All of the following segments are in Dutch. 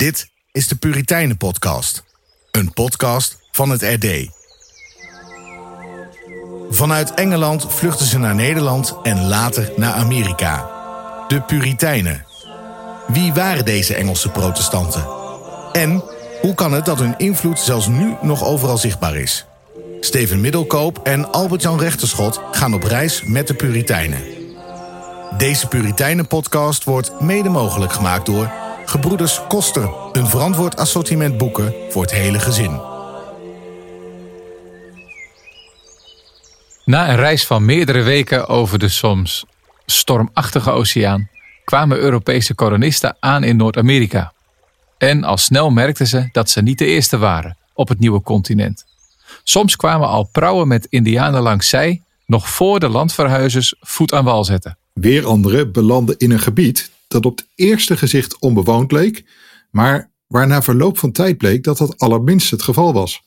Dit is de Puritijnen Podcast. Een podcast van het RD. Vanuit Engeland vluchten ze naar Nederland en later naar Amerika. De Puritijnen. Wie waren deze Engelse protestanten? En hoe kan het dat hun invloed zelfs nu nog overal zichtbaar is? Steven Middelkoop en Albert-Jan Rechterschot gaan op reis met de Puritijnen. Deze Puritijnen-podcast wordt mede mogelijk gemaakt door Gebroeders Koster, een verantwoord assortiment boeken voor het hele gezin. Na een reis van meerdere weken over de soms stormachtige oceaan kwamen Europese kolonisten aan in Noord-Amerika. En al snel merkten ze dat ze niet de eerste waren op het nieuwe continent. Soms kwamen al prauwen met indianen langs zij nog voor de landverhuizers voet aan wal zetten. Weer anderen belanden in een gebied dat op het eerste gezicht onbewoond leek, maar waar na verloop van tijd bleek dat dat allerminst het geval was.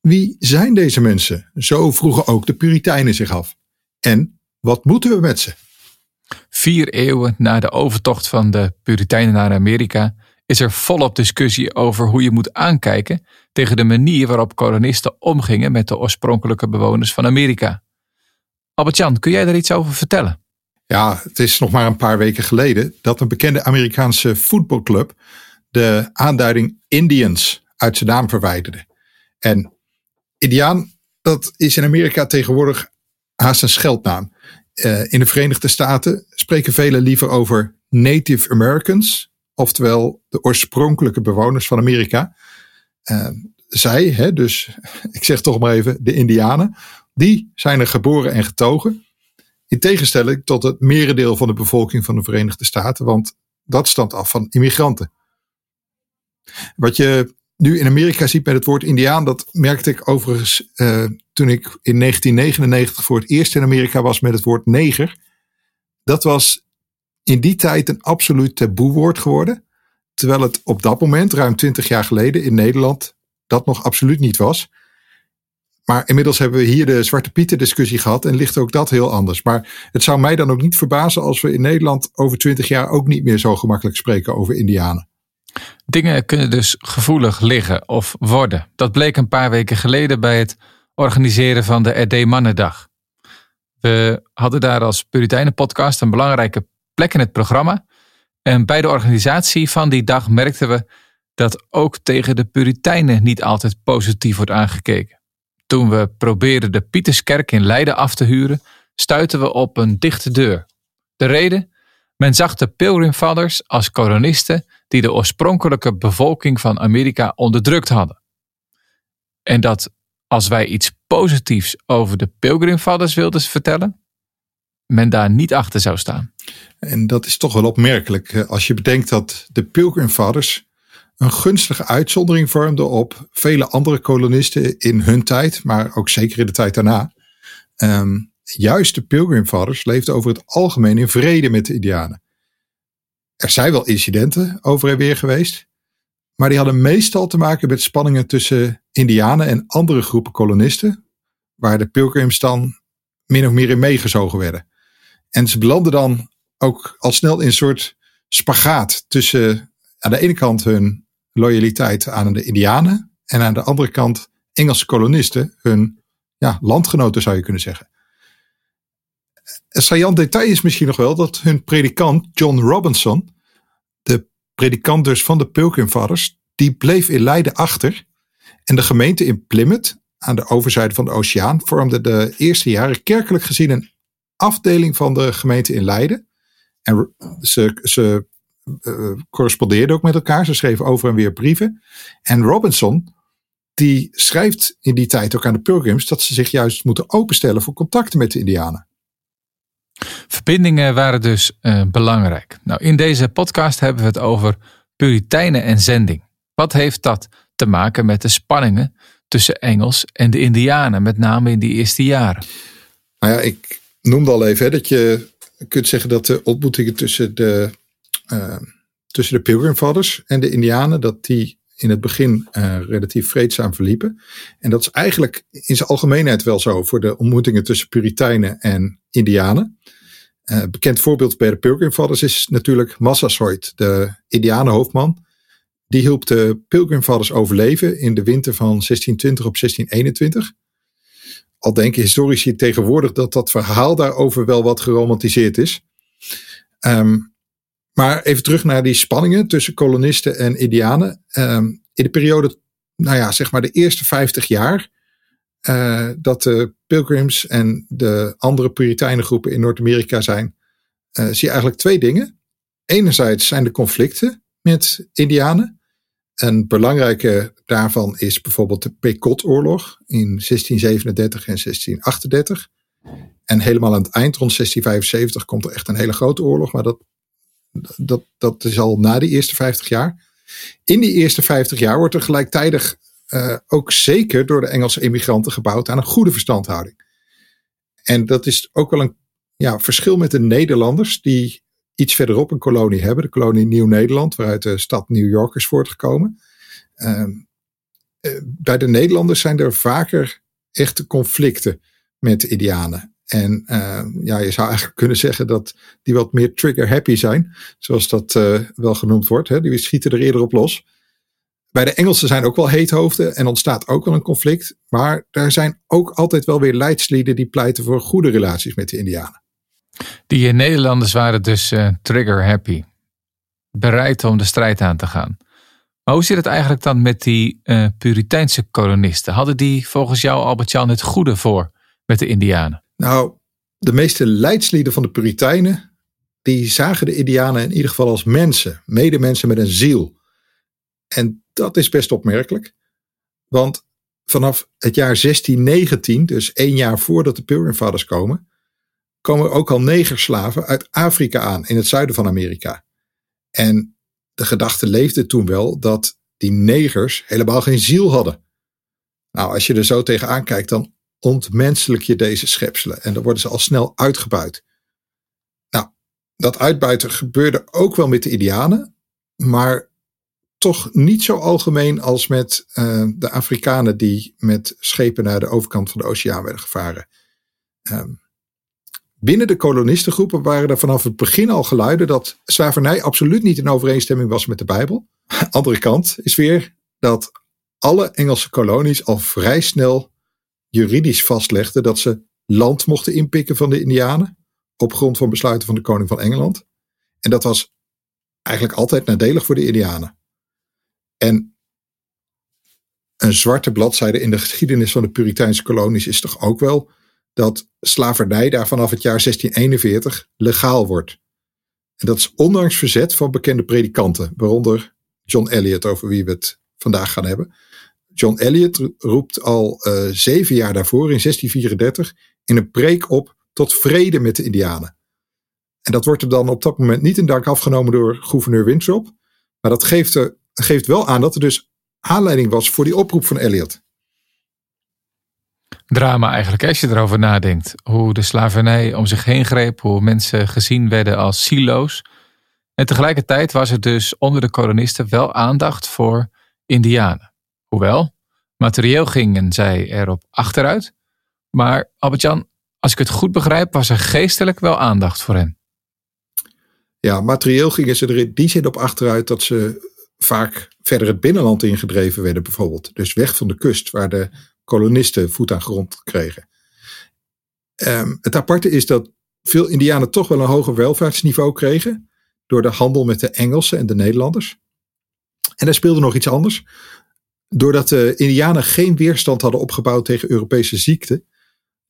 Wie zijn deze mensen? Zo vroegen ook de Puritijnen zich af. En wat moeten we met ze? Vier eeuwen na de overtocht van de Puritijnen naar Amerika is er volop discussie over hoe je moet aankijken tegen de manier waarop kolonisten omgingen met de oorspronkelijke bewoners van Amerika. Albert-Jan, kun jij daar iets over vertellen? Ja, het is nog maar een paar weken geleden dat een bekende Amerikaanse voetbalclub de aanduiding Indians uit zijn naam verwijderde. En Indiaan, dat is in Amerika tegenwoordig haast een scheldnaam. Uh, in de Verenigde Staten spreken velen liever over Native Americans, oftewel de oorspronkelijke bewoners van Amerika. Uh, zij, hè, dus ik zeg toch maar even de Indianen, die zijn er geboren en getogen. In tegenstelling tot het merendeel van de bevolking van de Verenigde Staten, want dat stamt af van immigranten. Wat je nu in Amerika ziet met het woord Indiaan, dat merkte ik overigens uh, toen ik in 1999 voor het eerst in Amerika was met het woord neger. Dat was in die tijd een absoluut taboewoord geworden. Terwijl het op dat moment, ruim 20 jaar geleden in Nederland, dat nog absoluut niet was. Maar inmiddels hebben we hier de Zwarte Pieten discussie gehad en ligt ook dat heel anders. Maar het zou mij dan ook niet verbazen als we in Nederland over 20 jaar ook niet meer zo gemakkelijk spreken over Indianen. Dingen kunnen dus gevoelig liggen of worden. Dat bleek een paar weken geleden bij het organiseren van de RD Mannendag. We hadden daar als Puritijnen podcast een belangrijke plek in het programma. En bij de organisatie van die dag merkten we dat ook tegen de Puritijnen niet altijd positief wordt aangekeken. Toen we probeerden de Pieterskerk in Leiden af te huren, stuitten we op een dichte deur. De reden? Men zag de Pilgrim Fathers als kolonisten die de oorspronkelijke bevolking van Amerika onderdrukt hadden. En dat als wij iets positiefs over de Pilgrim Fathers wilden vertellen, men daar niet achter zou staan. En dat is toch wel opmerkelijk als je bedenkt dat de Pilgrim Fathers een gunstige uitzondering vormden op vele andere kolonisten in hun tijd, maar ook zeker in de tijd daarna. Um, juist de Pilgrim Fathers leefden over het algemeen in vrede met de Indianen. Er zijn wel incidenten over en weer geweest, maar die hadden meestal te maken met spanningen tussen Indianen en andere groepen kolonisten, waar de Pilgrims dan min of meer in meegezogen werden. En ze belanden dan ook al snel in een soort spagaat tussen aan de ene kant hun loyaliteit aan de Indianen en aan de andere kant Engelse kolonisten, hun ja, landgenoten zou je kunnen zeggen. Een saillant detail is misschien nog wel dat hun predikant John Robinson, de predikant dus van de Pilgrim Fathers, die bleef in Leiden achter. En de gemeente in Plymouth, aan de overzijde van de oceaan, vormde de eerste jaren kerkelijk gezien een afdeling van de gemeente in Leiden. En ze, ze correspondeerden ook met elkaar. Ze schreven over en weer brieven. En Robinson, die schrijft in die tijd ook aan de Pilgrims dat ze zich juist moeten openstellen voor contacten met de Indianen. Verbindingen waren dus uh, belangrijk. Nou, in deze podcast hebben we het over Puritijnen en zending. Wat heeft dat te maken met de spanningen tussen Engels en de Indianen, met name in die eerste jaren? Nou ja, ik noemde al even hè, dat je kunt zeggen dat de ontmoetingen tussen de, tussen de Pilgrim en de Indianen, dat die in het begin uh, relatief vreedzaam verliepen. En dat is eigenlijk in zijn algemeenheid wel zo voor de ontmoetingen tussen Puritijnen en Indianen. Uh, bekend voorbeeld bij de Pilgrim is natuurlijk Massasoit, de Indianenhoofdman, Die hielp de Pilgrimvaders overleven in de winter van 1620 op 1621. Al denken historici tegenwoordig dat dat verhaal daarover wel wat geromantiseerd is. Ehm, maar even terug naar die spanningen tussen kolonisten en Indianen. Ehm, in de periode, nou ja, zeg maar de eerste 50 jaar. Uh, dat de Pilgrims en de andere Puritijnengroepen in Noord-Amerika zijn, uh, zie je eigenlijk twee dingen. Enerzijds zijn de conflicten met Indianen. Een belangrijke daarvan is bijvoorbeeld de Pequot-oorlog in 1637 en 1638. En helemaal aan het eind, rond 1675, komt er echt een hele grote oorlog. Maar dat, dat, dat is al na de eerste 50 jaar. In die eerste 50 jaar wordt er gelijktijdig uh, ook zeker door de Engelse immigranten gebouwd aan een goede verstandhouding. En dat is ook wel een ja, verschil met de Nederlanders, die iets verderop een kolonie hebben, de kolonie Nieuw-Nederland, waaruit de stad New York is voortgekomen. Uh, bij de Nederlanders zijn er vaker echte conflicten met de Indianen. En uh, ja, je zou eigenlijk kunnen zeggen dat die wat meer trigger-happy zijn, zoals dat uh, wel genoemd wordt. Hè? Die schieten er eerder op los. Bij de Engelsen zijn ook wel heethoofden en ontstaat ook wel een conflict. Maar er zijn ook altijd wel weer leidslieden die pleiten voor goede relaties met de Indianen. Die Nederlanders waren dus trigger-happy. Bereid om de strijd aan te gaan. Maar hoe zit het eigenlijk dan met die Puriteinse kolonisten? Hadden die volgens jou, Albert-Jan, het goede voor met de Indianen? Nou, de meeste leidslieden van de Puritijnen, die zagen de Indianen in ieder geval als mensen, medemensen met een ziel. En dat is best opmerkelijk, want vanaf het jaar 1619, dus één jaar voordat de Pilgrimvaders komen, komen ook al negerslaven uit Afrika aan, in het zuiden van Amerika. En de gedachte leefde toen wel dat die negers helemaal geen ziel hadden. Nou, als je er zo tegenaan kijkt, dan ontmenselijk je deze schepselen en dan worden ze al snel uitgebuit. Nou, dat uitbuiten gebeurde ook wel met de Indianen, maar toch niet zo algemeen als met uh, de Afrikanen die met schepen naar de overkant van de oceaan werden gevaren. Um, binnen de kolonistengroepen waren er vanaf het begin al geluiden dat slavernij absoluut niet in overeenstemming was met de Bijbel. Andere kant is weer dat alle Engelse kolonies al vrij snel juridisch vastlegden dat ze land mochten inpikken van de Indianen op grond van besluiten van de koning van Engeland. En dat was eigenlijk altijd nadelig voor de Indianen. En een zwarte bladzijde in de geschiedenis van de Puriteinse kolonies is toch ook wel dat slavernij daar vanaf het jaar 1641 legaal wordt. En dat is ondanks verzet van bekende predikanten, waaronder John Eliot, over wie we het vandaag gaan hebben. John Eliot roept al uh, zeven jaar daarvoor, in 1634, in een preek op tot vrede met de Indianen. En dat wordt er dan op dat moment niet in dank afgenomen door gouverneur Winthrop. Maar dat geeft, er, geeft wel aan dat er dus aanleiding was voor die oproep van Eliot. Drama eigenlijk, als je erover nadenkt. Hoe de slavernij om zich heen greep, hoe mensen gezien werden als silo's. En tegelijkertijd was er dus onder de kolonisten wel aandacht voor Indianen. Hoewel, materieel gingen zij erop achteruit. Maar Albert-Jan, als ik het goed begrijp, was er geestelijk wel aandacht voor hen. Ja, materieel gingen ze er in die zin op achteruit dat ze vaak verder het binnenland ingedreven werden, bijvoorbeeld. Dus weg van de kust, waar de kolonisten voet aan grond kregen. Um, het aparte is dat veel Indianen toch wel een hoger welvaartsniveau kregen. Door de handel met de Engelsen en de Nederlanders. En daar speelde nog iets anders. Doordat de Indianen geen weerstand hadden opgebouwd tegen Europese ziekten,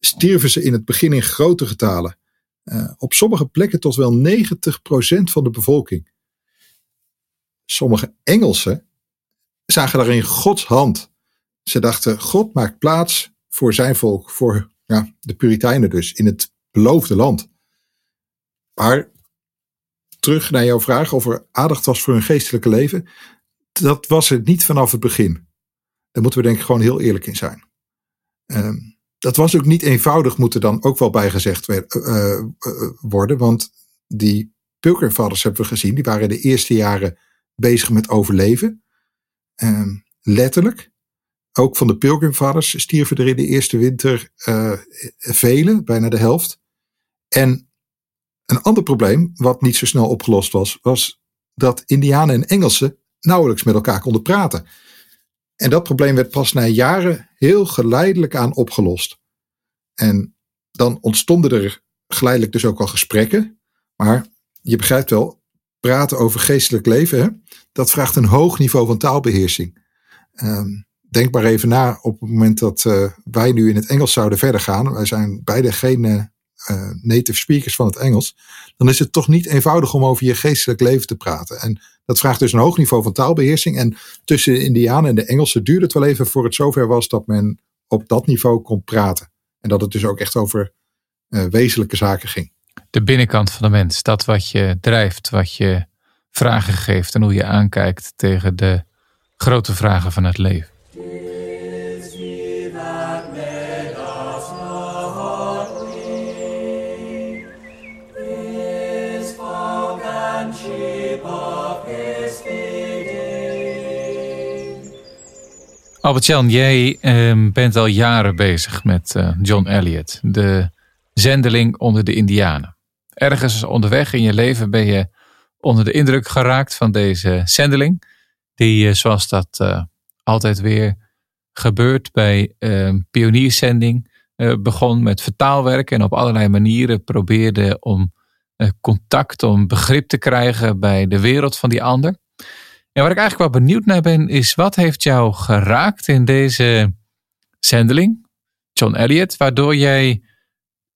stierven ze in het begin in grote getalen. Uh, op sommige plekken tot wel 90% van de bevolking. Sommige Engelsen zagen daarin Gods hand. Ze dachten: God maakt plaats voor zijn volk, voor ja, de Puritijnen dus, in het beloofde land. Maar terug naar jouw vraag of er aandacht was voor hun geestelijke leven. Dat was het niet vanaf het begin. Daar moeten we denk ik gewoon heel eerlijk in zijn. Um, dat was ook niet eenvoudig, moet er dan ook wel bijgezegd uh, uh, worden. Want die Pilgrimvaders hebben we gezien, die waren de eerste jaren bezig met overleven. Um, letterlijk. Ook van de Pilgrimvaders stierven er in de eerste winter uh, vele, bijna de helft. En een ander probleem, wat niet zo snel opgelost was, was dat Indianen en Engelsen nauwelijks met elkaar konden praten. En dat probleem werd pas na jaren heel geleidelijk aan opgelost. En dan ontstonden er geleidelijk dus ook al gesprekken. Maar je begrijpt wel, praten over geestelijk leven, hè, dat vraagt een hoog niveau van taalbeheersing. Um, denk maar even na op het moment dat uh, wij nu in het Engels zouden verder gaan. Wij zijn beide geen uh, native speakers van het Engels. Dan is het toch niet eenvoudig om over je geestelijk leven te praten. En dat vraagt dus een hoog niveau van taalbeheersing. En tussen de Indianen en de Engelsen duurde het wel even voor het zover was dat men op dat niveau kon praten. En dat het dus ook echt over uh, wezenlijke zaken ging. De binnenkant van de mens, dat wat je drijft, wat je vragen geeft en hoe je aankijkt tegen de grote vragen van het leven. Albert-Jan, jij uh, bent al jaren bezig met uh, John Elliot, de zendeling onder de Indianen. Ergens onderweg in je leven ben je onder de indruk geraakt van deze zendeling, die uh, zoals dat uh, altijd weer gebeurt bij ehm, pionierszending, begon met vertaalwerk en op allerlei manieren probeerde om contact, om begrip te krijgen bij de wereld van die ander. En waar ik eigenlijk wel benieuwd naar ben, is wat heeft jou geraakt in deze zendeling, John Elliot, waardoor jij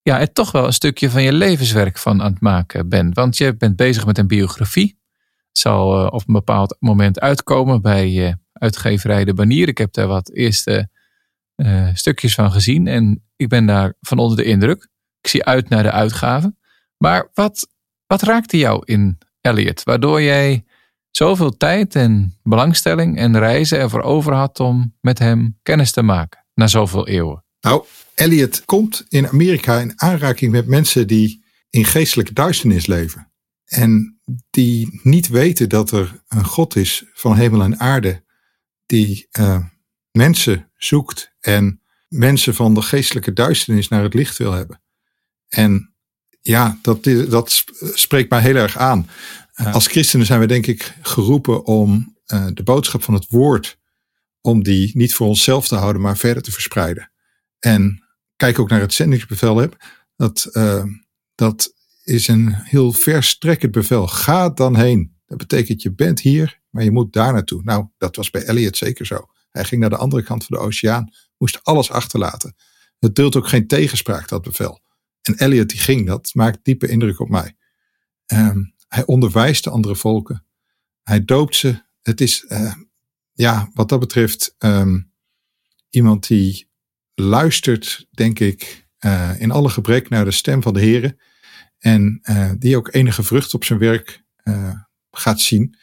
ja, er toch wel een stukje van je levenswerk van aan het maken bent. Want je bent bezig met een biografie. Zal uh, op een bepaald moment uitkomen bij uh, uitgeverij De Banier. Ik heb daar wat eerste uh, stukjes van gezien en ik ben daar van onder de indruk. Ik zie uit naar de uitgave. Maar wat, wat raakte jou in Elliot, waardoor jij zoveel tijd en belangstelling en reizen ervoor over had om met hem kennis te maken na zoveel eeuwen? Nou, Elliot komt in Amerika in aanraking met mensen die in geestelijke duisternis leven. En die niet weten dat er een God is van hemel en aarde die uh, mensen zoekt en mensen van de geestelijke duisternis naar het licht wil hebben. En ja, dat, dat spreekt mij heel erg aan. Als christenen zijn we denk ik geroepen om uh, de boodschap van het woord, om die niet voor onszelf te houden, maar verder te verspreiden. En kijk ook naar het zendingsbevel heb. Dat, uh, dat is een heel verstrekkend bevel. Ga dan heen. Dat betekent je bent hier, maar je moet daar naartoe. Nou, dat was bij Elliot zeker zo. Hij ging naar de andere kant van de oceaan, moest alles achterlaten. Het deelt ook geen tegenspraak, dat bevel. En Elliot die ging, dat maakt diepe indruk op mij. Um, hij onderwijst de andere volken. Hij doopt ze. Het is, uh, ja, wat dat betreft, um, iemand die luistert, denk ik, uh, in alle gebrek naar de stem van de Heer. En uh, die ook enige vrucht op zijn werk gaat zien.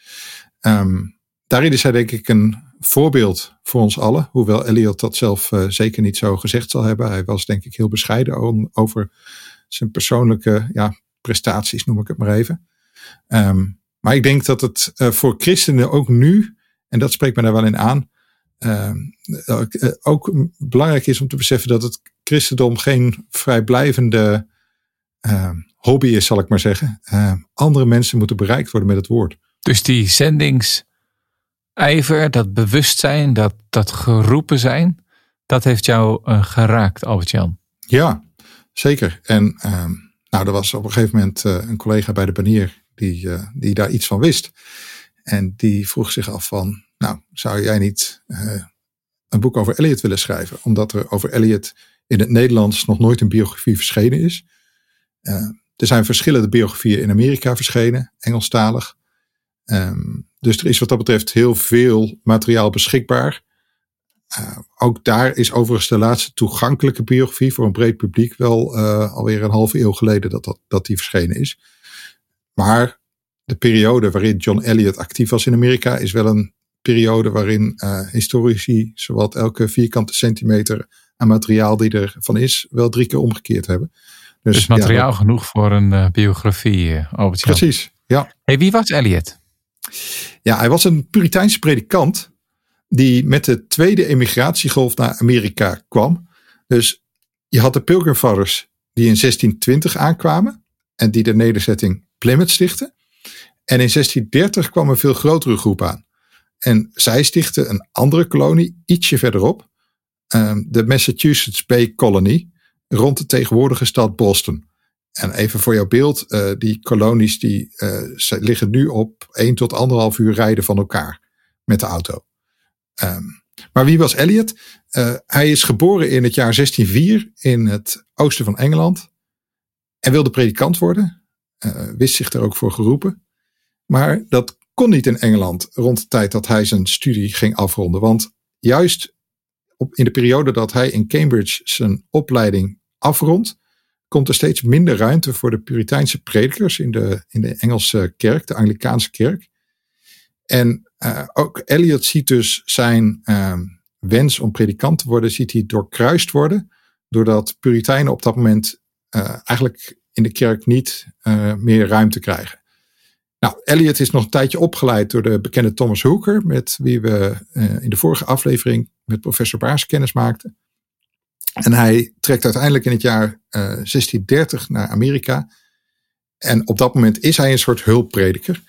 Um, daarin is hij, denk ik, een voorbeeld voor ons allen. Hoewel Elliot dat zelf zeker niet zo gezegd zal hebben. Hij was, denk ik, heel bescheiden over zijn persoonlijke ja, prestaties, noem ik het maar even. Um, maar ik denk dat het uh, voor christenen ook nu, en dat spreekt me daar wel in aan, uh, ook belangrijk is om te beseffen dat het christendom geen vrijblijvende uh, hobby is, zal ik maar zeggen. andere mensen moeten bereikt worden met het woord. Dus die zendingsijver, dat bewustzijn, dat, dat geroepen zijn, dat heeft jou geraakt, Albert-Jan? Ja, zeker. En ehm, nou, er was op een gegeven moment een collega bij de banier die, uh, die daar iets van wist. En die vroeg zich af van, nou, zou jij niet uh, een boek over Elliot willen schrijven? Omdat er over Elliot in het Nederlands nog nooit een biografie verschenen is. Er zijn verschillende biografieën in Amerika verschenen, Engelstalig. Um, dus er is wat dat betreft heel veel materiaal beschikbaar. Uh, ook daar is overigens de laatste toegankelijke biografie voor een breed publiek wel uh, alweer een halve eeuw geleden dat, dat, dat die verschenen is. Maar de periode waarin John Elliot actief was in Amerika is wel een periode waarin uh, historici zowat elke vierkante centimeter aan materiaal die er van is, wel drie keer omgekeerd hebben. Dus, dus materiaal genoeg voor een biografie, Albert Precies, ja. Hey, wie was Elliot? Ja, hij was een Puriteinse predikant die met de tweede emigratiegolf naar Amerika kwam. Dus je had de Pilgrim Fathers die in 1620 aankwamen en die de nederzetting Plymouth stichten. En in 1630 kwam een veel grotere groep aan. En zij stichten een andere kolonie ietsje verderop, ehm, de Massachusetts Bay Colony, rond de tegenwoordige stad Boston. En even voor jouw beeld, uh, die kolonies die uh, liggen nu op 1 tot 1,5 uur rijden van elkaar met de auto. Um, maar wie was Eliot? Uh, hij is geboren in het jaar 1604 in het oosten van Engeland. En wilde predikant worden. wist zich er ook voor geroepen. Maar dat kon niet in Engeland rond de tijd dat hij zijn studie ging afronden. Want juist op, in de periode dat hij in Cambridge zijn opleiding afrondt, komt er steeds minder ruimte voor de Puriteinse predikers in de, in de Engelse kerk, de Anglikaanse kerk. En uh, ook Eliot ziet dus zijn uh, wens om predikant te worden, ziet hij doorkruist worden, doordat Puritijnen op dat moment uh, eigenlijk in de kerk niet meer ruimte krijgen. Nou, Eliot is nog een tijdje opgeleid door de bekende Thomas Hooker, met wie we in de vorige aflevering met professor Baars kennis maakten. En hij trekt uiteindelijk in het jaar uh, eh, 1630 naar Amerika. En op dat moment is hij een soort hulpprediker.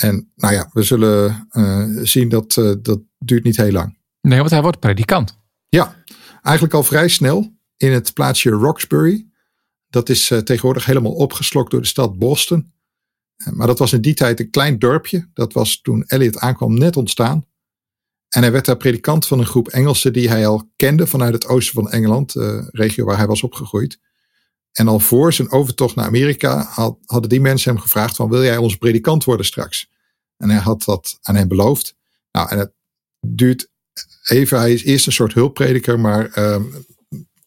En nou ja, we zullen uh, zien dat uh, dat duurt niet heel lang. Nee, want hij wordt predikant. Ja, eigenlijk al vrij snel in het plaatsje Roxbury. Dat is tegenwoordig helemaal opgeslokt door de stad Boston. Maar dat was in die tijd een klein dorpje. Dat was toen Eliot aankwam net ontstaan. En hij werd daar predikant van een groep Engelsen die hij al kende vanuit het oosten van Engeland, de regio waar hij was opgegroeid. En al voor zijn overtocht naar Amerika had, hadden die mensen hem gevraagd van wil jij onze predikant worden straks? En hij had dat aan hen beloofd. Nou, en het duurt even, hij is eerst een soort hulpprediker, maar um,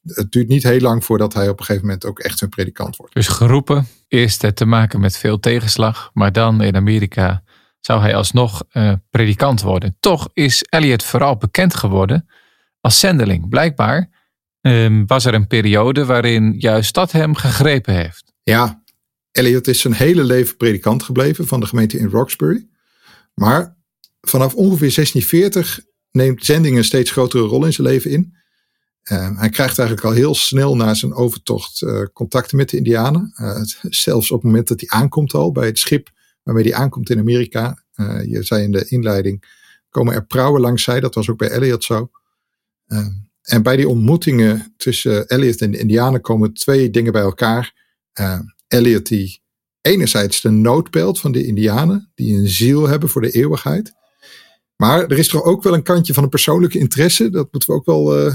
het duurt niet heel lang voordat hij op een gegeven moment ook echt een predikant wordt. Dus geroepen, eerst te maken met veel tegenslag, maar dan in Amerika zou hij alsnog uh, predikant worden. Toch is Eliot vooral bekend geworden als zendeling. Blijkbaar um, was er een periode waarin juist dat hem gegrepen heeft. Ja, Eliot is zijn hele leven predikant gebleven van de gemeente in Roxbury. Maar vanaf ongeveer 1640 neemt zending een steeds grotere rol in zijn leven in. Uh, hij krijgt eigenlijk al heel snel na zijn overtocht uh, contacten met de Indianen. Uh, zelfs op het moment dat hij aankomt al bij het schip waarmee die aankomt in Amerika. Uh, je zei in de inleiding, komen er prauwen langs zij. Dat was ook bij Elliot zo. En bij die ontmoetingen tussen Elliot en de Indianen komen twee dingen bij elkaar. Uh, Elliot die enerzijds de noodpelt van de Indianen, die een ziel hebben voor de eeuwigheid. Maar er is toch ook wel een kantje van een persoonlijke interesse. Dat moeten we ook wel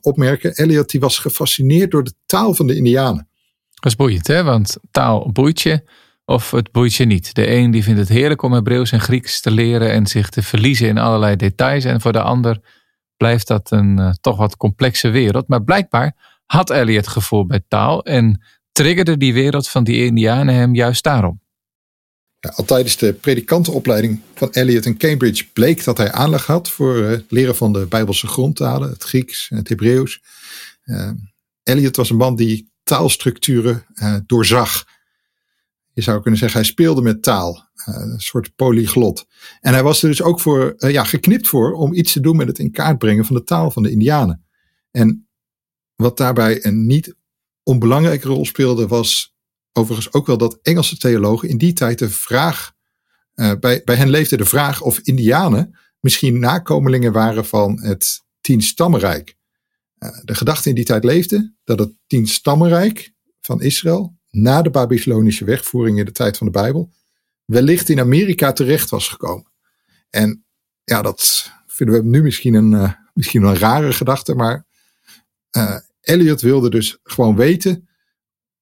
opmerken. Elliot die was gefascineerd door de taal van de Indianen. Dat is boeiend, hè? Want taal boeit je of het boeit je niet. De een die vindt het heerlijk om Hebreeuws en Grieks te leren en zich te verliezen in allerlei details. En voor de ander blijft dat een uh, toch wat complexe wereld. Maar blijkbaar had Eliot het gevoel bij taal en triggerde die wereld van die Indianen hem juist daarom. Al tijdens de predikantenopleiding van Eliot in Cambridge bleek dat hij aanleg had voor uh, het leren van de Bijbelse grondtalen, het Grieks en het Hebreeuws. Uh, Eliot was een man die taalstructuren doorzag. Je zou kunnen zeggen, hij speelde met taal. Uh, een soort polyglot. En hij was er dus ook voor, uh, ja, geknipt voor om iets te doen met het in kaart brengen van de taal van de Indianen. En wat daarbij een niet onbelangrijke rol speelde, was overigens ook wel dat Engelse theologen in die tijd de vraag, uh, bij, bij hen leefde de vraag of Indianen misschien nakomelingen waren van het Tien-stammenrijk. de gedachte in die tijd leefde dat het Tien-stammenrijk van Israël na de Babylonische wegvoering in de tijd van de Bijbel, wellicht in Amerika terecht was gekomen. En ja, dat vinden we nu misschien een, uh, misschien een rare gedachte, maar uh, Eliot wilde dus gewoon weten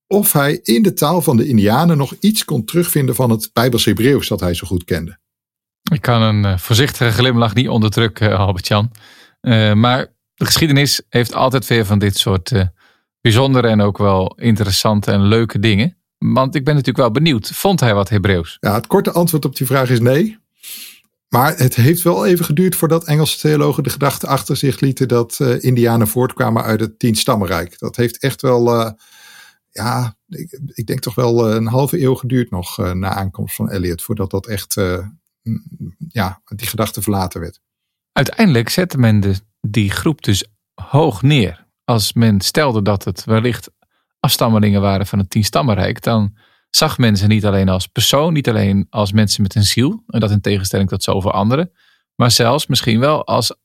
of hij in de taal van de Indianen nog iets kon terugvinden van het Bijbels Hebreeuws dat hij zo goed kende. Ik kan een uh, voorzichtige glimlach niet onderdrukken, Albert-Jan. maar de geschiedenis heeft altijd veel van dit soort bijzondere en ook wel interessante en leuke dingen. Want ik ben natuurlijk wel benieuwd, vond hij wat Hebreeuws? Ja, het korte antwoord op die vraag is nee. Maar het heeft wel even geduurd voordat Engelse theologen de gedachte achter zich lieten dat uh, Indianen voortkwamen uit het Tien-stammenrijk. Dat heeft echt wel, uh, ja, ik, ik, denk toch wel uh, een halve eeuw geduurd nog na aankomst van Eliot, voordat dat echt, ja, die gedachte verlaten werd. Uiteindelijk zette men de, die groep dus hoog neer als men stelde dat het wellicht afstammelingen waren van het Tienstammenrijk, dan zag mensen niet alleen als persoon, niet alleen als mensen met een ziel, en dat in tegenstelling tot zoveel anderen, maar zelfs misschien wel als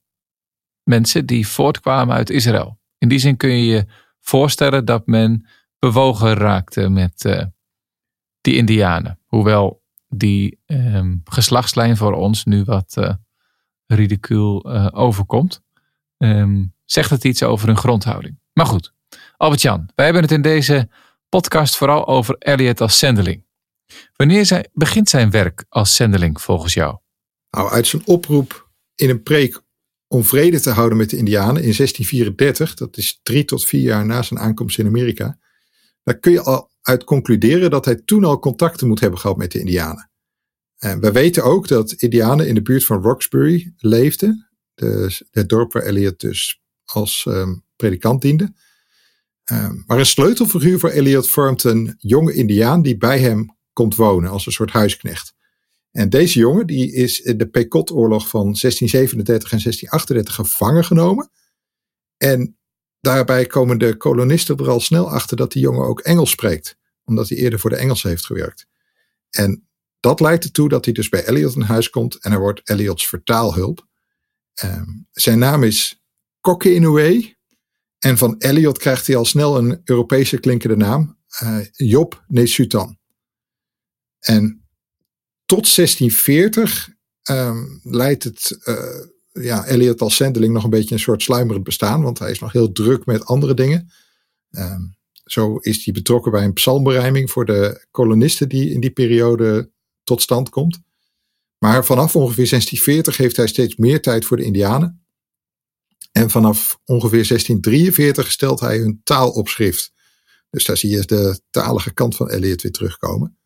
mensen die voortkwamen uit Israël. In die zin kun je je voorstellen dat men bewogen raakte met uh, die Indianen. Hoewel die um, geslachtslijn voor ons nu wat uh, ridicuul uh, overkomt. Um, zegt het iets over hun grondhouding. Maar goed, Albert-Jan, wij hebben het in deze podcast vooral over Elliot als zendeling. Wanneer zij, begint zijn werk als zendeling volgens jou? Nou, uit zijn oproep in een preek om vrede te houden met de Indianen in 1634, dat is drie tot vier jaar na zijn aankomst in Amerika, daar kun je al uit concluderen dat hij toen al contacten moet hebben gehad met de Indianen. En we weten ook dat Indianen in de buurt van Roxbury leefden, de, het dorp waar Eliot dus als um, predikant diende. Um, maar een sleutelfiguur voor Eliot vormt een jonge Indiaan die bij hem komt wonen als een soort huisknecht. En deze jongen die is in de Pekot-oorlog van 1637 en 1638 gevangen genomen. En daarbij komen de kolonisten er al snel achter dat die jongen ook Engels spreekt, omdat hij eerder voor de Engelsen heeft gewerkt. En dat leidt ertoe dat hij dus bij Elliot in huis komt en er wordt Elliots vertaalhulp. Um, zijn naam is Kokke Inoue. En van Elliot krijgt hij al snel een Europese klinkende naam, uh, Job Nesutan. En tot 1640 um, leidt het uh, ja, Elliot als zendeling nog een beetje een soort sluimerend bestaan, want hij is nog heel druk met andere dingen. Um, zo is hij betrokken bij een psalmberijming voor de kolonisten die in die periode tot stand komt. Maar vanaf ongeveer 1640 heeft hij steeds meer tijd voor de Indianen. En vanaf ongeveer 1643 stelt hij hun taalopschrift. Dus daar zie je de talige kant van Eliot weer terugkomen.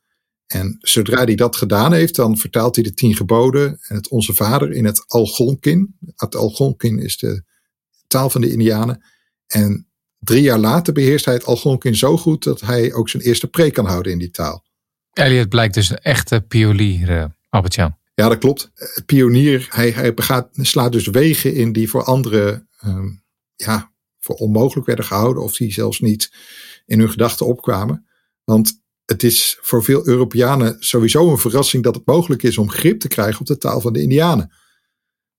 En zodra hij dat gedaan heeft, dan vertaalt hij de tien geboden en het Onze Vader in het Algonkin. Het Algonkin is de taal van de Indianen. En drie jaar later beheerst hij het Algonkin zo goed dat hij ook zijn eerste preek kan houden in die taal. Eliot blijkt dus een echte pionier, uh, Albert-Jan. Ja, dat klopt. Pionier, hij, hij slaat dus wegen in die voor anderen um, ja, voor onmogelijk werden gehouden of die zelfs niet in hun gedachten opkwamen. Want het is voor veel Europeanen sowieso een verrassing dat het mogelijk is om grip te krijgen op de taal van de Indianen.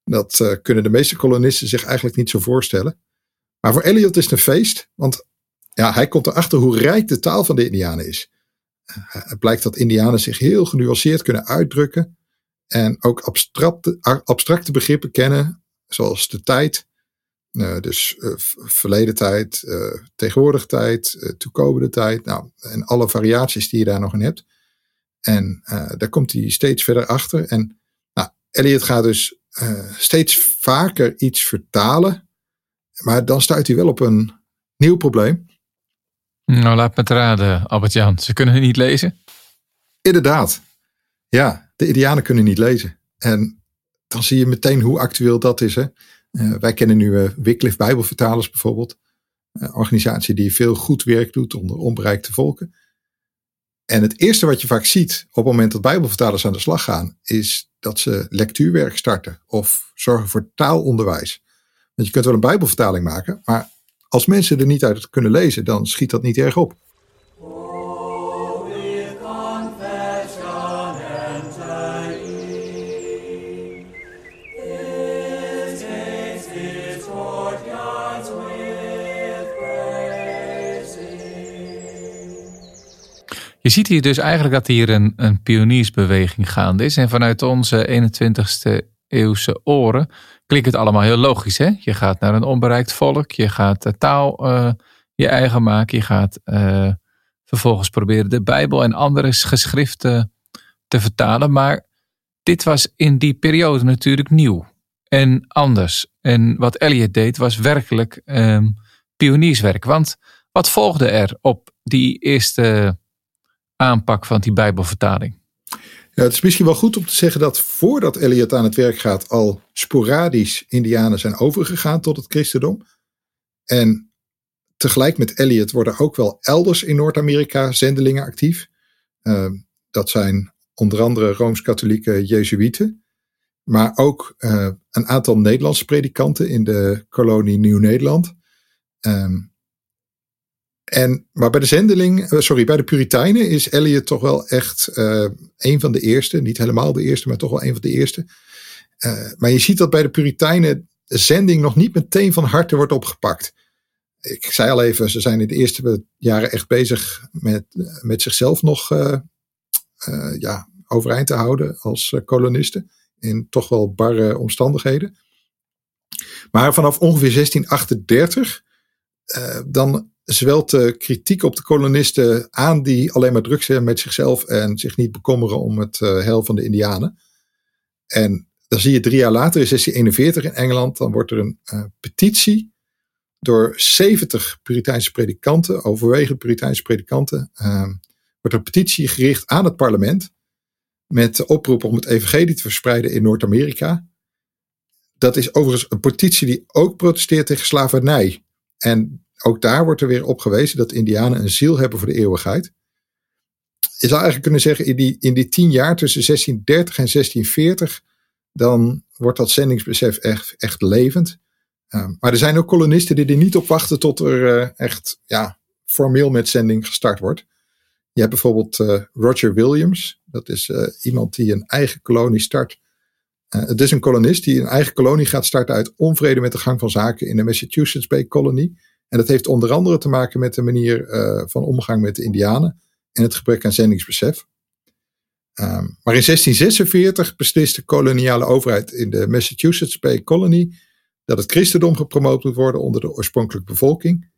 Dat uh, kunnen de meeste kolonisten zich eigenlijk niet zo voorstellen. Maar voor Eliot is het een feest, want ja, hij komt erachter hoe rijk de taal van de Indianen is. Uh, het blijkt dat Indianen zich heel genuanceerd kunnen uitdrukken en ook abstracte, abstracte begrippen kennen, zoals de tijd, uh, dus uh, verleden tijd, uh, tegenwoordige tijd, toekomende tijd. Nou, en alle variaties die je daar nog in hebt. En daar komt hij steeds verder achter. En nou, Elliot gaat dus steeds vaker iets vertalen. Maar dan stuit hij wel op een nieuw probleem. Nou, laat me het raden, Albert-Jan. Ze kunnen niet lezen? Inderdaad. Ja, de Indianen kunnen niet lezen. En dan zie je meteen hoe actueel dat is. Hè? Uh, wij kennen nu uh, Wycliffe Bijbelvertalers bijvoorbeeld. Een organisatie die veel goed werk doet onder onbereikte volken. En het eerste wat je vaak ziet op het moment dat Bijbelvertalers aan de slag gaan, is dat ze lectuurwerk starten of zorgen voor taalonderwijs. Want je kunt wel een Bijbelvertaling maken, maar als mensen er niet uit kunnen lezen, dan schiet dat niet erg op. Je ziet hier dus eigenlijk dat hier een, een pioniersbeweging gaande is. En vanuit onze 21ste eeuwse oren klinkt het allemaal heel logisch. Hè? Je gaat naar een onbereikt volk, je gaat de taal uh, je eigen maken, je gaat uh, vervolgens proberen de Bijbel en andere geschriften te vertalen. Maar dit was in die periode natuurlijk nieuw en anders. En wat Eliot deed was werkelijk um, pionierswerk. Want wat volgde er op die eerste aanpak van die Bijbelvertaling? Ja, het is misschien wel goed om te zeggen dat voordat Eliot aan het werk gaat, al sporadisch Indianen zijn overgegaan tot het christendom. En tegelijk met Eliot worden ook wel elders in Noord-Amerika zendelingen actief. Uh, dat zijn onder andere rooms-katholieke Jezuïeten, maar ook uh, een aantal Nederlandse predikanten in de kolonie Nieuw-Nederland. Um, En, maar bij de zendeling, sorry, bij de Puritijnen is Eliot toch wel echt uh, een van de eerste. Niet helemaal de eerste, maar toch wel een van de eerste. Uh, maar je ziet dat bij de Puritijnen de zending nog niet meteen van harte wordt opgepakt. Ik zei al even, ze zijn in de eerste jaren echt bezig met, met zichzelf nog ja, overeind te houden als kolonisten. In toch wel barre omstandigheden. Maar vanaf ongeveer 1638, dan zwelt de kritiek op de kolonisten aan die alleen maar druk zijn met zichzelf en zich niet bekommeren om het uh, heil van de Indianen. En dan zie je drie jaar later, in 1641 in Engeland, dan wordt er een uh, petitie door 70 Puriteinse predikanten, overwegend Puriteinse predikanten, uh, wordt een petitie gericht aan het parlement met de oproep om het evangelie te verspreiden in Noord-Amerika. Dat is overigens een petitie die ook protesteert tegen slavernij. En ook daar wordt er weer op gewezen dat Indianen een ziel hebben voor de eeuwigheid. Je zou eigenlijk kunnen zeggen, in die, in die tien jaar tussen 1630 en 1640, dan wordt dat zendingsbesef echt, echt levend. Um, maar er zijn ook kolonisten die er niet op wachten tot er uh, echt ja, formeel met zending gestart wordt. Je hebt bijvoorbeeld uh, Roger Williams. Dat is uh, iemand die een eigen kolonie start. het is een kolonist die een eigen kolonie gaat starten uit onvrede met de gang van zaken in de Massachusetts Bay Colony. En dat heeft onder andere te maken met de manier uh, van omgang met de Indianen en het gebrek aan zendingsbesef. Um, maar in 1646 beslist de koloniale overheid in de Massachusetts Bay Colony dat het christendom gepromoot moet worden onder de oorspronkelijke bevolking.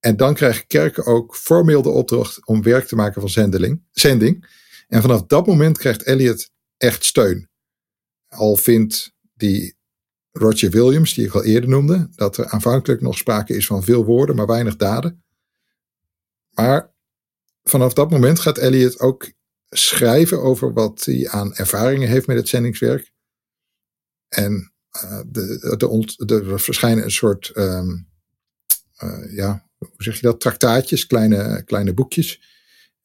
En dan krijgen kerken ook formeel de opdracht om werk te maken van zendeling, zending. En vanaf dat moment krijgt Eliot echt steun. Al vindt die Roger Williams, die ik al eerder noemde, dat er aanvankelijk nog sprake is van veel woorden, maar weinig daden. Maar vanaf dat moment gaat Elliot ook schrijven over wat hij aan ervaringen heeft met het zendingswerk. En uh, de, de, er verschijnen een soort, um, uh, ja, hoe zeg je dat, traktaatjes, kleine, kleine boekjes.